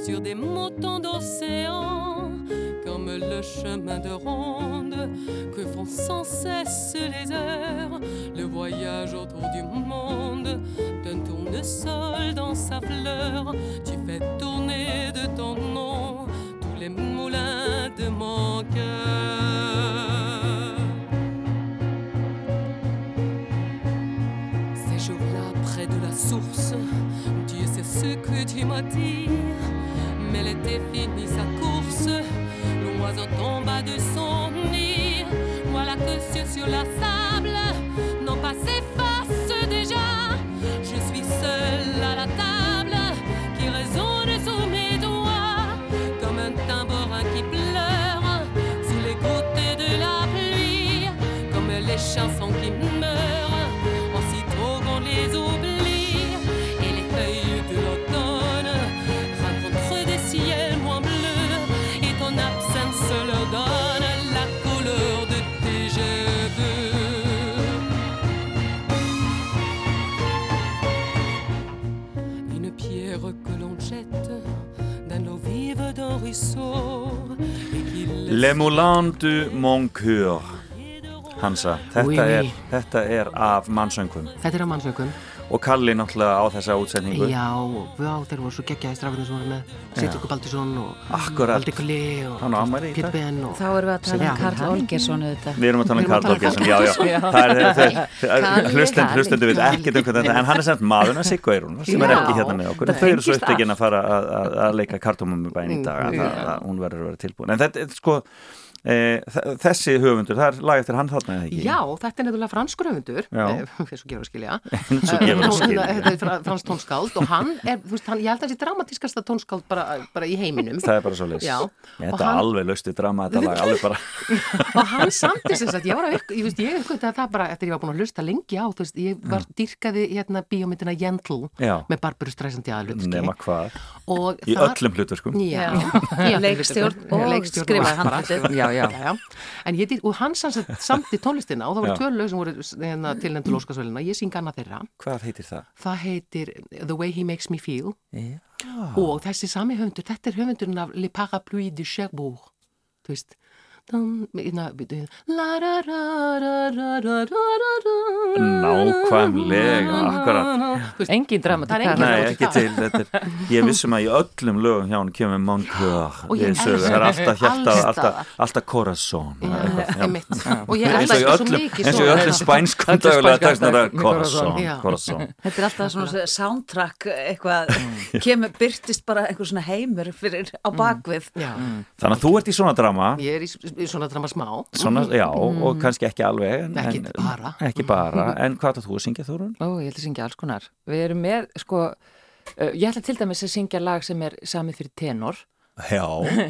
sur des moutons d'océan comme le chemin de ronde que font sans cesse les heures le voyage autour du monde d'un tournesol dans sa fleur tu fais tourner de ton nom tous les moulins de mon cœur. Ces jours-là près de la source ce que tu m'as dit. Mais l'été finit sa course l'oiseau tomba de son nid voilà que sur, sur la sable non pas s'efface Le Moulin du Mon Coeur Hansa, þetta, Oui, er, oui. þetta er af mannsöngum. Þetta er á mannsökum og Kalli náttúrulega á þessa útsetningu Já, já, þeir voru svo geggjaði strafnir sem voru með Sittur Baldursson og. Valdi Kulli og í dag. Ben og Þá erum við að tala um Karl Olgersson. Við erum að tala um Karl um Olgersson, já, já, Já. það er, það er, Kalli, hlustend, Kalli, hlustendur við ekkert um hvað þetta, en hann er semt maðurna Siggo Eirún sem er ekki hérna með okkur, þau eru svo tengist upptekinn að fara að, að, að leika kartumum með bæn í dag, að, hún verður að vera tilbúin, en þetta er sko þessi höfundur, það er lag eftir hann þarna eða ekki? Já, þetta er nefnilega franskur höfundur. *laughs* Eins og gefur að skilja. Eins og gefur að Eh, skilja. Þetta er fra- franskt tónskáld og hann er, þú veist, hann, ég held að þessi dramatískasta tónskáld bara, bara í heiminum. Það er bara svo. Já, Þetta og er alveg laust í drama, þetta lag, alveg bara. *laughs* og hann samti sem sagt, ég var að ég veist, ég uppgötaði það bara eftir ég var búin að hlusta lengi á, þú veist, ég var dyrkaði hérna bíómyndina Gentle Já. með Barbaru Streisand í aðlutski já, já. En ég dýtt, og hans hans samt í tónlistina og það voru tvö lög sem voru hérna, tilnendur lóskasvöluna, mm. ég syng annað þeirra. Hvað heitir það? Það heitir The Way He Makes Me Feel. Og þessi sami höfundur, þetta er höfundurinn af Le Parapluie du Cherbourg, þú veist Nákvæmlega Akkurat. Engin dramatík Nei, ekki til er, Ég vissum að í öllum lögum hjá hann kemur Montclair *gasps* Það er alltaf hjarta Alltaf, alltaf Corazón Eins og í öllum Eins og í öllum spænskum Corazón *laughs* Þetta er alltaf svona soundtrack eitthvað mm. *laughs* Kemur byrtist bara einhver svona heimur á bakvið Þannig að þú ert í svona drama. Ég er í svona drama smá svona, já, og kannski ekki alveg, en, Ekki en- bara. ekki bara, *laughs* en hvað ætlar þú að syngja Þórun? Ó, ég ætla að syngja alls konar. Við erum með, sko, uh, ég ætla til dæmis að syngja lag sem er samið fyrir tenor Já,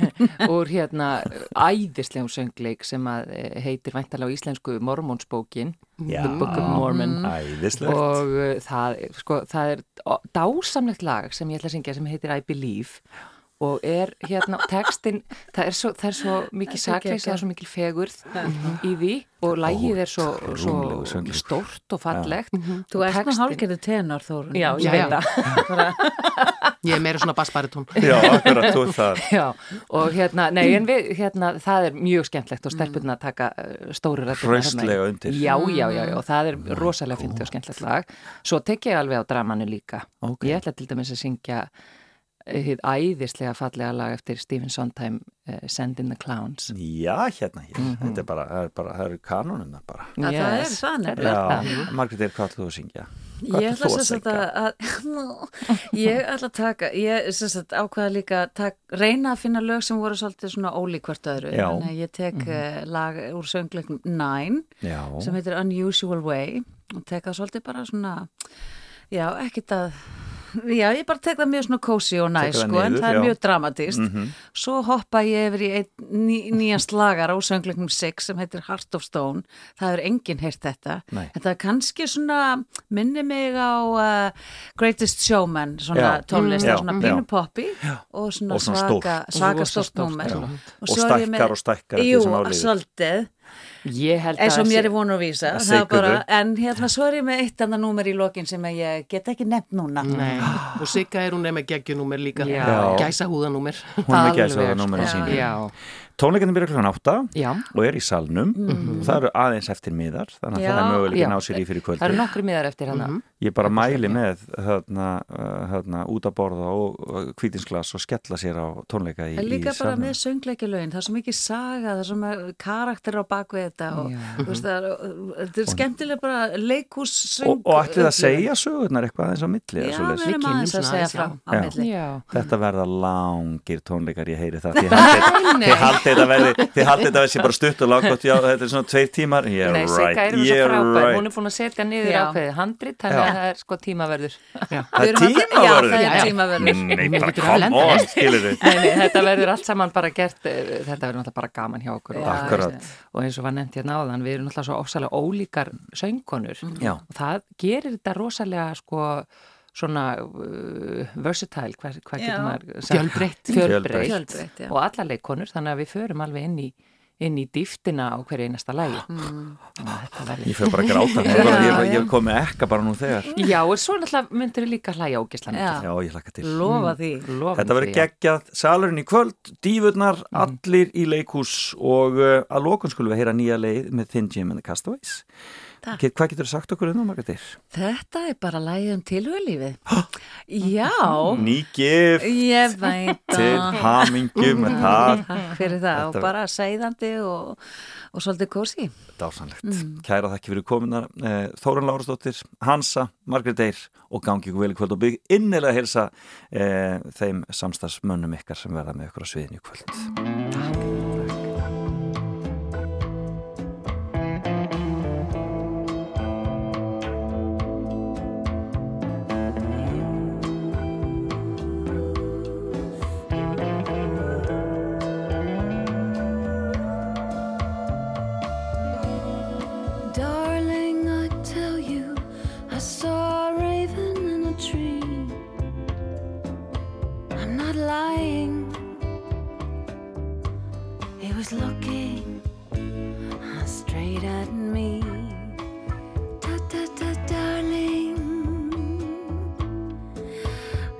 *laughs* úr hérna æðislegum söngleik sem að eh, heitir væntalega á íslensku Mormonsbókin, Já. The Book of Mormon. æðislegt. Og uh, það, sko, það er ó- dásamlegt lag sem ég ætla að syngja sem heitir I Believe og er hérna, textin, það er svo, það er svo mikið sakleis, það er svo mikið fegurð í því og lagið er svo, svo stórt og fallegt. Þú ert nú hálgerði tenor, Þórun. Já, ég veit það. *laughs* ég er meira svona bassbaritón já, akkurat, þú ert það. *laughs* Já, og hérna, nei, en við, hérna, það er mjög skemmtlegt og stelpunna að taka uh, stóru rættina. Hraustlega undir. Já, já, já, já, og það er rosalega fyndið og skemmtlegt lag. Svo tek ég alveg á dramanu líka. Ok. Ég ætla til dæmis að syngja hið æðislega fallega lag eftir Stephen Sondheim, uh, Send in the Clowns. Já, hérna, hér, þetta er bara, það er bara, það eru kanonuna bara. Að það er. Já, Margrét er hvað þú að syngja? Hvað Ég ætla að að, að ég ætla að taka, ég sagt ákvaða líka að tak, reyna að finna lög sem voru svolítið svona ólíkvart öðru. Já. Þannig að ég tek mm lag úr söngleiknum Nine Já, sem heitir Unusual Way og tek það svolítið bara svona, já, ekkit að, já, ég bara tek það mjög svona cozy og næs, sko, en niður, það er já. mjög dramatíst. Svo hoppa ég yfir í einn ný, nýjan slagar á söngleiknum Six sem heitir Heart of Stone. Það er enginn heyrt þetta. Nei. Þetta er kannski svona, minni mig á uh, Greatest Showman, svona tónlist, Mm. svona Já. pínu poppi og svona, Og svona svaka, stórt. svaka Rosa stórt stórt, númer. Og svo er ég stækkar og stækkar eftir Jú, svolítið eins og að mér sé- er vonu að vísa er bara, en hérna svo er ég með eitt annar númer í lokin sem ég get ekki nefnt núna. Nei. og Sigga er hún nefn með geggjunúmer líka. Gæsa húðanúmer Hún er með gæsa á Tónleikarnir byrja klokkan átta já. og er í salnum. Og það eru aðeins eftir miðar þannig að Já. það er möguleik Já. að ná sér í fyrir Það eru nokkru miðar eftir hana. ég bara mæli með hérna, uh, hérna, út að borða og kvítinsglas og skella sér á tónleika í, en líka í bara salnum. með söngleikilögin. Það er svo mikið saga, það er svo mikið karakter á bakvið þetta og þú veist, það er, þetta er skemmtilega bara leikús söng og, og ætlið að segja sögurnar eitthvað aðeins á milli? Eða já, við erum aðeins að segja frá á milli. Þetta verða langir tónleikar, ég heyri það. *laughs* Þið haldið þetta verði þið haldið þetta verði bara stutt og lágkvæmt já, þetta er svona tveir tímar. Yeah, Nei, Sigga right, er hún svo yeah, frábær, right. hún er búin að setja niður ákveðið handrit, þannig að það er sko tímaverður. *laughs* Það er tímaverður. Já, það er tímaverður. Nei, bara come on, skilur þið þetta verður allt saman bara gert, eh, þetta verður náttúrulega bara gaman hjá okkur. og- Já, Akkurat. Og eins og var nefnt hérna áðan, við erum náttúrulega svo ofsalega ólíkar söngkonur. Og það gerir þetta rosalega sko svona uh, versatile, hvað, Já. getur maður sagt? Fjölbreytt. Fjölbreytt. Já. Og alla leikkonur, þannig að við förum alveg inn í inn í dýftina á hverju einasta lægi *gasps* Mm. Ég fyrir bara að gráta *laughs* ég, ég, ég kom með ekka bara nú þegar Já, og svo náttúrulega myndir líka hlæja ógislega mikið. Já, ég hlakka til Lofa Mm, því. lofum Þetta verður já. geggjað, salurinn í kvöld, dífurnar, allir í leikhús og uh, að lokun skulum við heyra nýja leið með Thin Jim and the Castaways. Get, hvað getur þú sagt okkur um það, Margatir? Þetta er bara lægið um tilhugalífið. *gasps* Já. Nýgif Ég veit til það. hamingju með *laughs* það. Fyrir það og Þetta- bara segðandi og, og svolítið kósi. Dásanlegt. Mm. Kæra þakki fyrir kominar. Eh, Þórun Lárasdóttir, Hansa, Margrét Eyr og gangi ykkur vel í kvöld og bygg innilega hilsa eh, þeim samstagsmönnum ykkar sem verða með ykkur á sviðinu í kvöld. Looking uh, straight at me. Da, da, da, darling.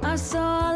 I saw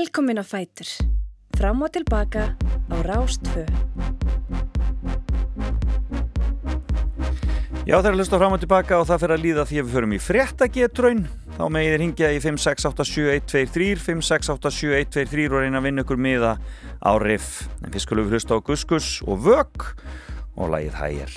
Velkomin á Fætur. Fram og tilbaka á Rástfö. Já, þeir eru að hlusta fram og tilbaka og það fyrir að líða því að við förum í fréttagetraun þá megið þér hingja í 5687123 5687123 og reyna að vinna ykkur miða á riff en fyrst skulum við hlusta á Guskus og Vök og lagið Hægir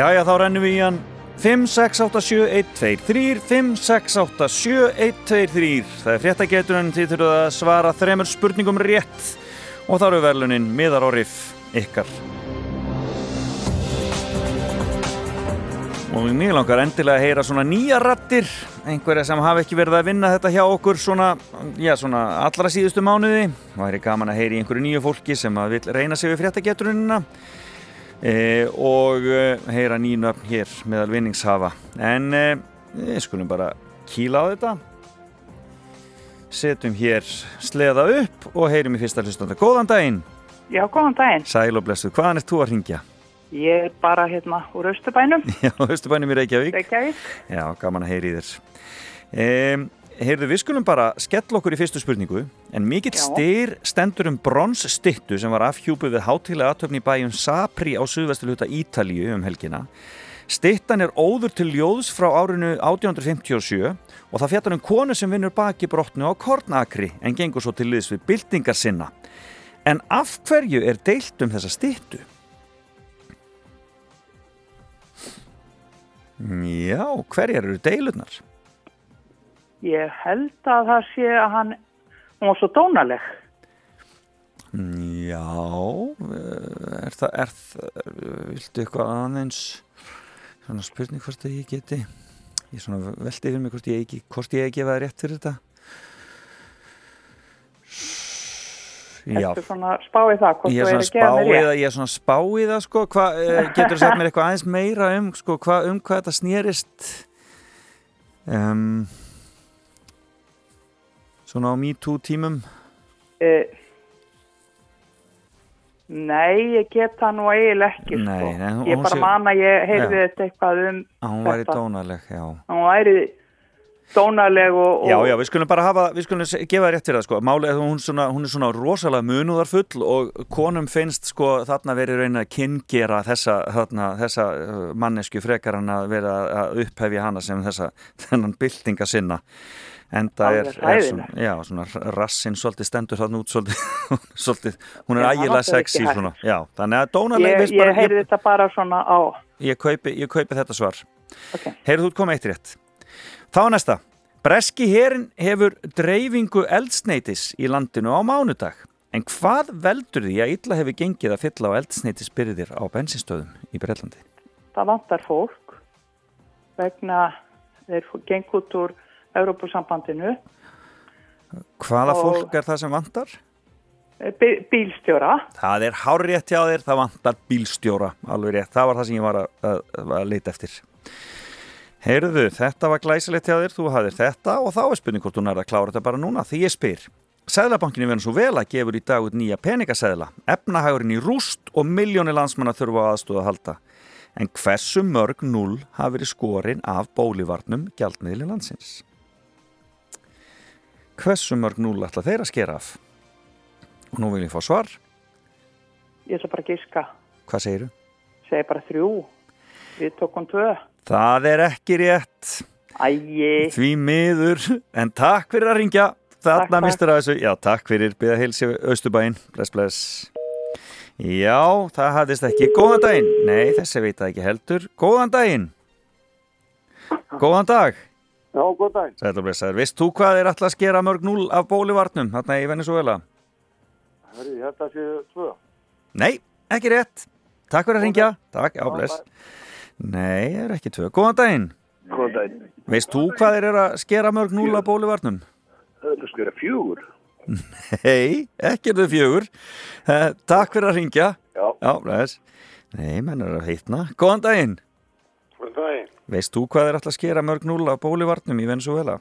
Já, já, þá rennum við í hann. 5, 6, 8, 7, 1, 2, 3 5, 6, 8, 7, 1, 2, 3 Það er fréttagetur en þið þurfuð að svara þremur spurningum rétt. Og þá eru verlunin miðar og riff ykkar. Og mér langar endilega að heyra svona nýja rattir einhverja sem hafa ekki verið að vinna þetta hjá okkur svona, já, svona allra síðustu mánuði. Og það er gaman að heyra í einhverju nýju fólki sem vil reyna sig við fréttageturunina e, og e, heyra nýnöfn hér meðal vinningshafa. En e, við skulum bara kýla á þetta. Setjum hér sleða upp og heyrum í fyrsta hlustanda. Góðan daginn, Já, góðan daginn. sæl og blessuð, hvaðan er þú að ringja? Ég er bara hérna úr Östubænum, *laughs* Já, Östubænum í Reykjavík. Reykjavík. Já, gaman að heyri þér. Um, Heyrðu, við skulum bara skella okkur í fyrstu spurningu en mikill styr stendur um bronsstyttu sem var afhjúpuð við hátilega aðtöfni í bæjum Sapri á suðvesturluta Ítalíu um helgina Styttan er óður til ljóðs frá árinu 1857 og það fjallar um konu sem vinnur baki brotnu á Kornakri en gengur svo til liðs við byltingar sinna En af hverju er deilt um þessa styttu? Já, hverjar eru deilurnar? Ég held að það sé að hann, hún var svo dónaleg. Já, eh, er það, er það, viltu eitthvað aðeins, svona spurning hvort ég geti, ég svona veldi yfir mig hvort ég ekki, hvort ég ekki veða rétt fyrir þetta. Já, Ertu svona að spá í það, hvort þú er svona að í rétt? ég er svona spá í það sko, hva, eh, getur þú sagt mér eitthvað aðeins meira um, sko, hva, um hvað þetta snýrist, um, svona á MeToo tímum? Uh, nei, ég get það nú eiginlega ekki, Nei, sko. nei, ég bara sé- man að ég heyrði þetta eitthvað um Að hún væri þetta. dónaleg, já. Hún væri dónaleg og... og Já, já, við skulum bara hafa, við skulum gefa rétt fyrir það sko. Málið að hún, svona, hún er svona rosalega munúðarfull og konum finnst sko þarna verið raun að kynngera þessa, þarna, þessa uh, mannesku frekar en að vera að upphefja hana sem þessa þennan byltinga sinna. Enda er, Alveg er svona, já, svona rassin svolítið stendur þarna út svolítið, *laughs* svolítið hún er það er ekki sexy svona, já, þannig að dónaleg ég, ég heyrði þetta bara svona á... ég kaupi, ég kaupi þetta svar. Okay. Heyrðu þú komið eitt rétt. Þá er næsta. Breski herin hefur dreifingu eldsneitis í landinu á mánudag. En hvað veldur því að illa hefur gengið að fylla á eldsneitisbyrðir á bensinstöðum í Breitlandi? Það vantar fólk vegna þeir geng út úr Európusambandinu, Hvaða Og- fólk er það sem vantar? bí- bílstjóra. Það er hárrétt hjá þér, það vantar bílstjóra alveg rétt, það var það sem ég var að, að, að leita eftir Heyrðu, þetta var glæsilegt hjá þér, þú hafðir þetta og þá er spurning hvort þú nærða að klára þetta bara núna því ég spyr Sæðlabankinni verður svo vel að gefur í dag út nýja peningasæðla efnahagurinn í rúst og miljónir landsmanna þurfa á aðstóða að halda en hversu mörg null hafi verið skorin af bólivarnum gjaldmiðli landsins? Hversu mörg null ætla þeir að skera af? Og nú vil ég fá svar Ég ætla bara að giska, Hvað segirðu? segi bara þrjú. Við tókum tvö. Það er ekki rétt. Æi. Því miður. En takk fyrir að ringja. Þarna mistur að þessu. Já, takk fyrir. Byða heilsi Östubæinn. Bless, bless. Já, það hafðist ekki. Góðan daginn. Nei, þessi veit það ekki heldur. Góðan daginn. Góðan dag. Já, góð dag. Sætla blessaður. Veist þú hvað er alltaf að skera mörg núl af bólivarnum? Þarna í Venezuela. Herri, ég held að sé tvö. Nei, ekki rétt. Takk fyrir að ringja. Takk, já, bless. Nei, það er ekki tvö. Góðan daginn. Góð dag. Veist þú hvað eru að skera mörg núl af bólivarnum? Það er sko fjögur. Hei, ekki er þau fjögur. Eh, Takk fyrir að ringja. Já. Já, bless. Nei, menn er að heitna. Góðan daginn. Góð dag. Veist þú hvað þeir ætla að skera mörg núl af bólivarnum í Venezuela?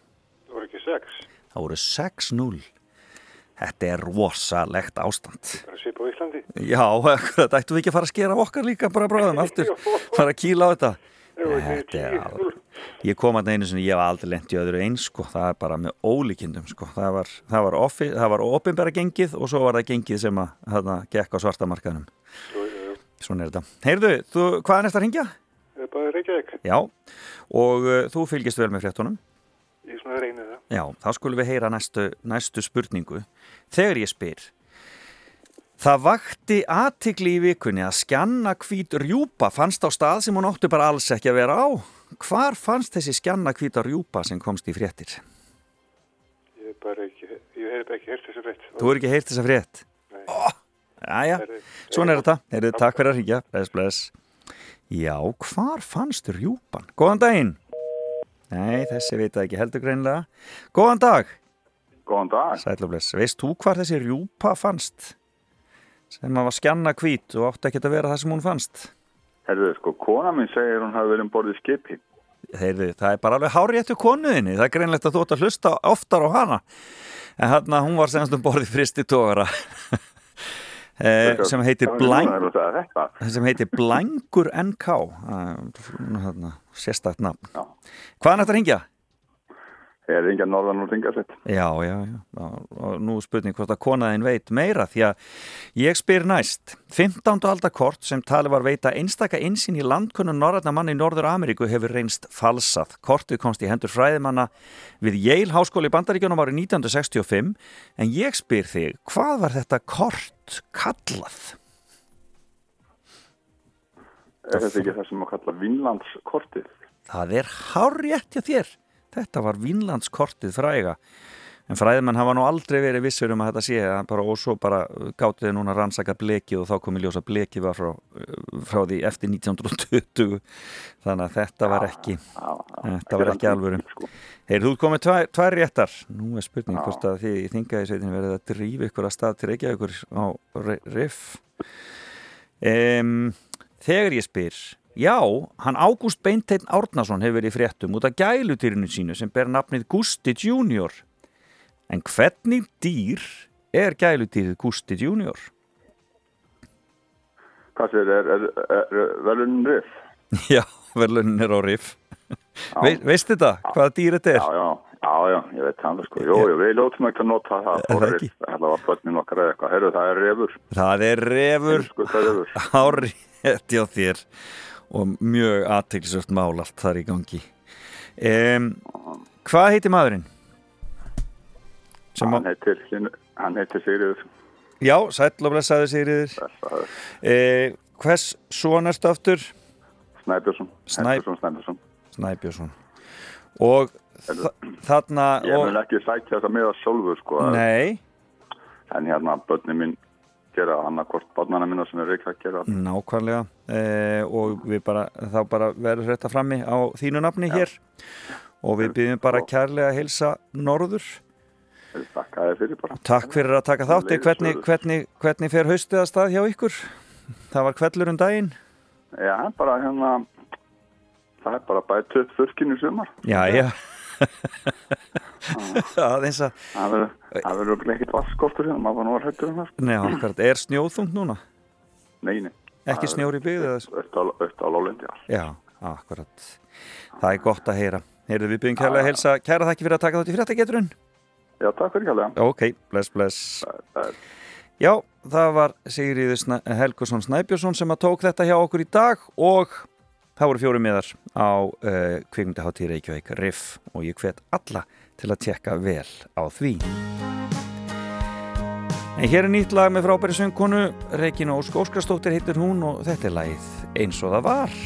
Það voru ekki sex. Það voru 6-0. Þetta er rosalegt ástand. Það er svipa á Íslandi. Já, akkurat, ættum við ekki að fara að skera okkar líka bara bráðum aftur, *laughs* fara að kýla á þetta Þetta er alveg Ég kom að einu sinni, ég var aldrei lent í öðru eins sko, það er bara með ólíkindum sko. það var, það var, offi, það var opinbera gengið og svo var það gengið sem að þarna gekk á svartamarkaðnum Svona er þetta Heyrðu, þú, hvað er næsta að ringja? Bara Reykjavík. Já, og uh, þú fylgist vel með fréttunum Ég svona reynir það. Já, þá skulum við heyra næstu, næstu spurningu. Þegar ég spyr, Það vakti aðtikli í vikunni að skjanna hvít rjúpa fannst á stað sem hún ótti bara alls ekki að vera á. Hvar fannst þessi skjanna hvíta rjúpa sem komst í fréttir? Ég hef bara ekki, ég hef ekki heyrt þessu frétt. Þú er ekki heyrt þessa frétt? Nei. Ó, Jæja, svona er þetta. Heyrðu, takk fyrir að ringja. Bless, bless. Já, hvar fannst rjúpan? Góðan daginn. Nei, þessi veit það ekki heldur greinlega. Góðan dag. Góðan dag. Bless. Veist þú hvar þessi rjúpa fannst? Sem að var skjanna hvít og átti ekki að vera það sem hún fannst. Herðu, sko, kona minn segir hún hafi verið um borðið skipi. Heyrðu, það er bara alveg háréttu konuðinni. Það er greinlegt að þú ætti að hlusta oftar á hana. En hann hún var semst um borðið fristi tógara. Eh, sem heitir Blæng sem heitir Blængur NK uh, sérstakt nafn. Hvaðan ætti að ringja? Er ringja norðan og ringja sitt já, já, já, og nú spurning hvort að konaðin veit meira því að ég spyr næst 15. aldakort sem tali var veita einstaka einsinn í landkunnu norðarna manni í Norður Ameríku hefur reynst falsað kortið komst í hendur fræðimanna við Yale Háskóli Bandaríkjónum árið 1965 en ég spyr þig, hvað var þetta kort kallað? Er þetta ekki það sem að kalla Vínlandskortið? Það er hárrétt hjá þér. Þetta var Vínlandskortið fræga. En fræðimenn hafa nú aldrei verið vissur um að þetta sé bara, og svo bara gáttu þið núna rannsaka blekið og þá komi ljósa blekið frá, frá því eftir 1920 þannig að þetta var ekki þetta var ekki alvöru. Heyrðu, þú komið tvær, tvær réttar. Nú er spurning hvort að því í þingaðisveitin verið að drífa ykkur að stað til ykkur á riff. Um, Þegar ég spyr Já, hann Ágúst Beinteinn Árnason hefur verið fréttum út af gælutýrinu sínu sem ber nafnið Gusti Junior En hvernig dýr er gælutýrið Gusti Junior? Hvað sér, er, er, er, er velunin riff? *laughs* Já, velunin er á riff. Ve, veist þetta, hvaða dýr þetta er? Já, já, já, já, ég veit það sko. Jú, jú, við lótum ekki að nota það á riff. Það var börnin okkar eða eitthvað. Herru, það er refur. Það er refur. Sko, það er refur. *laughs* Árið hjá þér og mjög aðteglisvöld mál allt þar í gangi. Um, hvað heitir maðurinn? Hann heitir, hann heitir Sigriður. Já, blessaði Sigriður. Eh, hvers son erstu aftur? Snæbjörnsson. Snæb... Snæbjörnsson. Snæbjörnsson. Og þarna... Ég vil ekki sækja þetta með að sjálfu, sko. Nei. En hérna, börnin mín gera annarkort barnana mína sem er reykja að gera. Nákvæmlega. Eh, og við bara, þá bara verður þetta frammi á þínu nafni ja. hér. Og við byrjum bara kærlega að hilsa norður. Takk að þið fyrir bara. Takk fyrir að taka þátti. Hvernig, hvernig, hvernig fer haustið að stað hjá ykkur? Það var kvellur um daginn? Já, bara hérna, það er bara tött þurrkinn í sumar. Já, já. *laughs* *laughs* það *laughs* er eins að... Það verður ekkert vaskoftur hérna, maður var nú að hættu um það. Nei, akkurat. Er snjóðþungt núna? Nei, nei. Ekki snjóri byggðu? Öll á lólindi, já. Akkurat. Það er gott að heyra. Heyrðu við byggjum kærlega að helsa. Kæra þakki fyrir að taka þátt í fréttageturinn. Já, takk fyrir kærlega. Ok, bless, bless. Já, það var Sigriður Helgursson Snæbjörnsson sem að tók þetta hjá okkur í dag og það voru fjóri miðar á uh, kvikmyndaháttíð Reykjavík Riff og ég hvet alla til að tjekka vel á því. En hér er nýtt lag með frábæri söngkonu, Regina Ósk Óskarstóttir heitir hún og þetta er lagið eins og það var.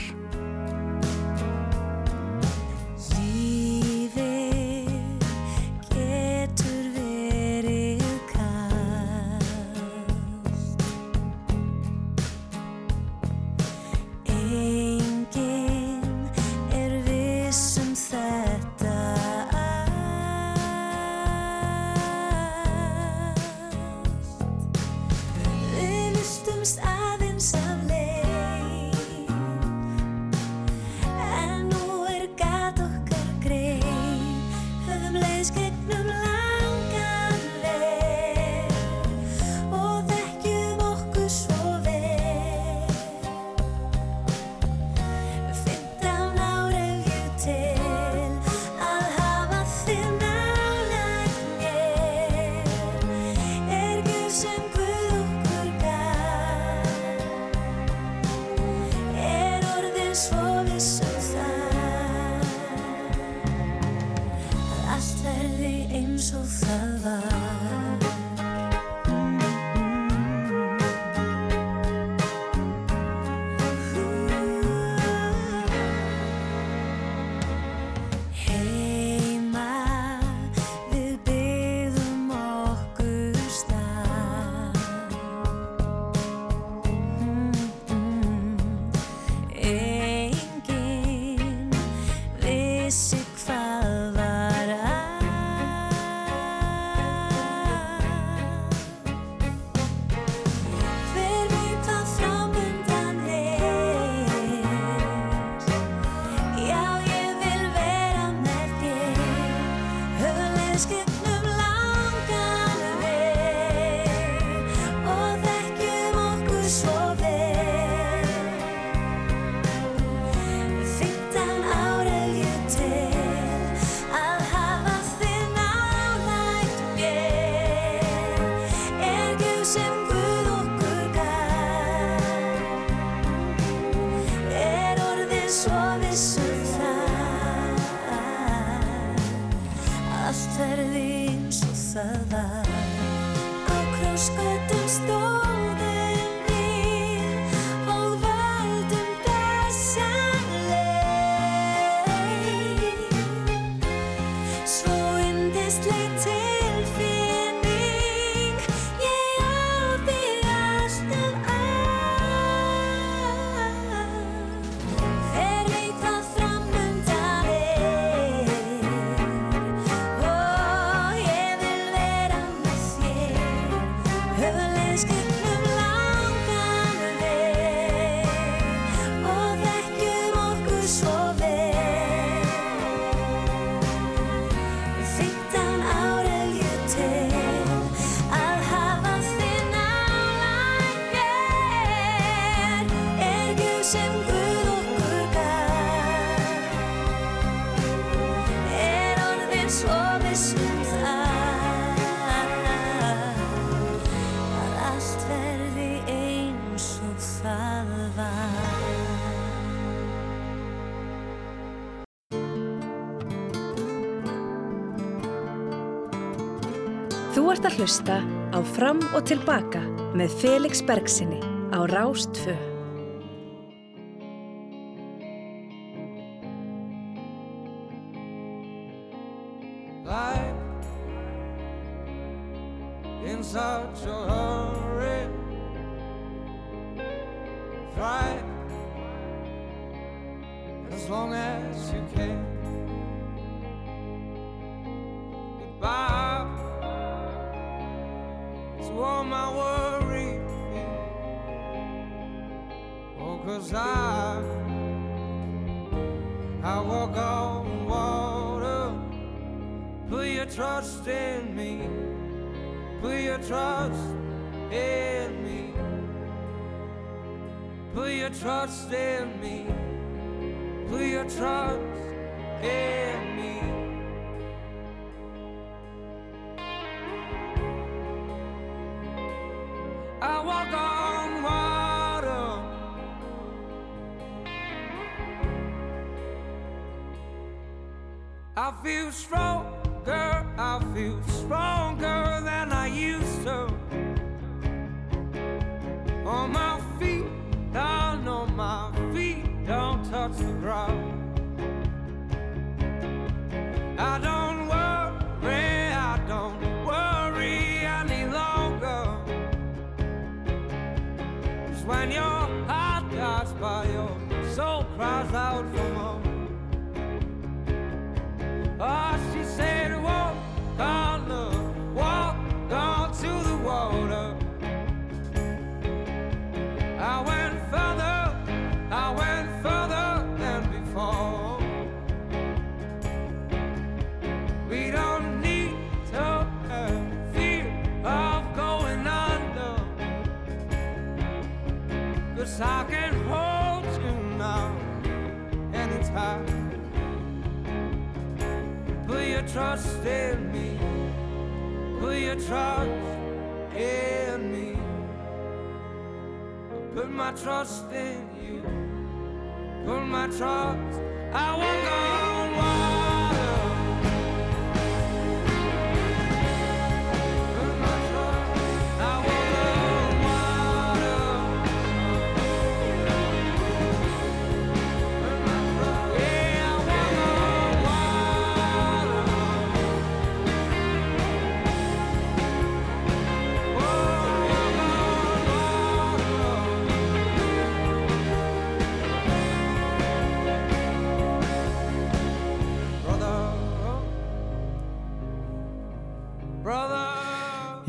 Að hlusta á Fram og Tilbaka með Felix Bergsinni á Rástfö.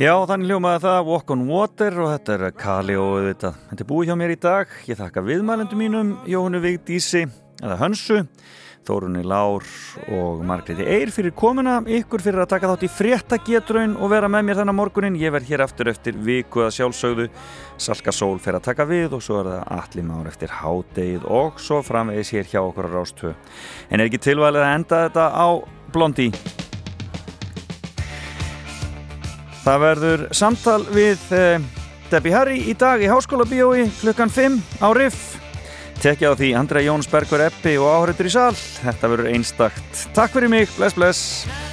Já, þannig hljómaði það Walk on Water og þetta er Kali og þetta, þetta er búið hjá mér í dag. Ég þakka viðmælendum mínum, Jóhannu Vigdísi, eða Hönsu, Þórunni Lár og Margreði Eir fyrir komuna, ykkur fyrir að taka þátt í fréttagetraun og vera með mér þennan morgunin. Ég verð hér aftur eftir viku að sjálfsögðu, Salka Sól fyrir að taka við og svo er það allir már eftir hádegið og svo framvegis hér hjá okkur á Rástvö. En er ekki tilvalið að enda þetta á Blondi? Það verður samtal við eh, Debbie Harry í dag í Háskóla Bíói klukkan 5 á Riff. Tekja á því Andrei Jóns Bergur Eppi og áhörður í sal. Þetta verður einstakt. Takk fyrir mig. Bless, bless.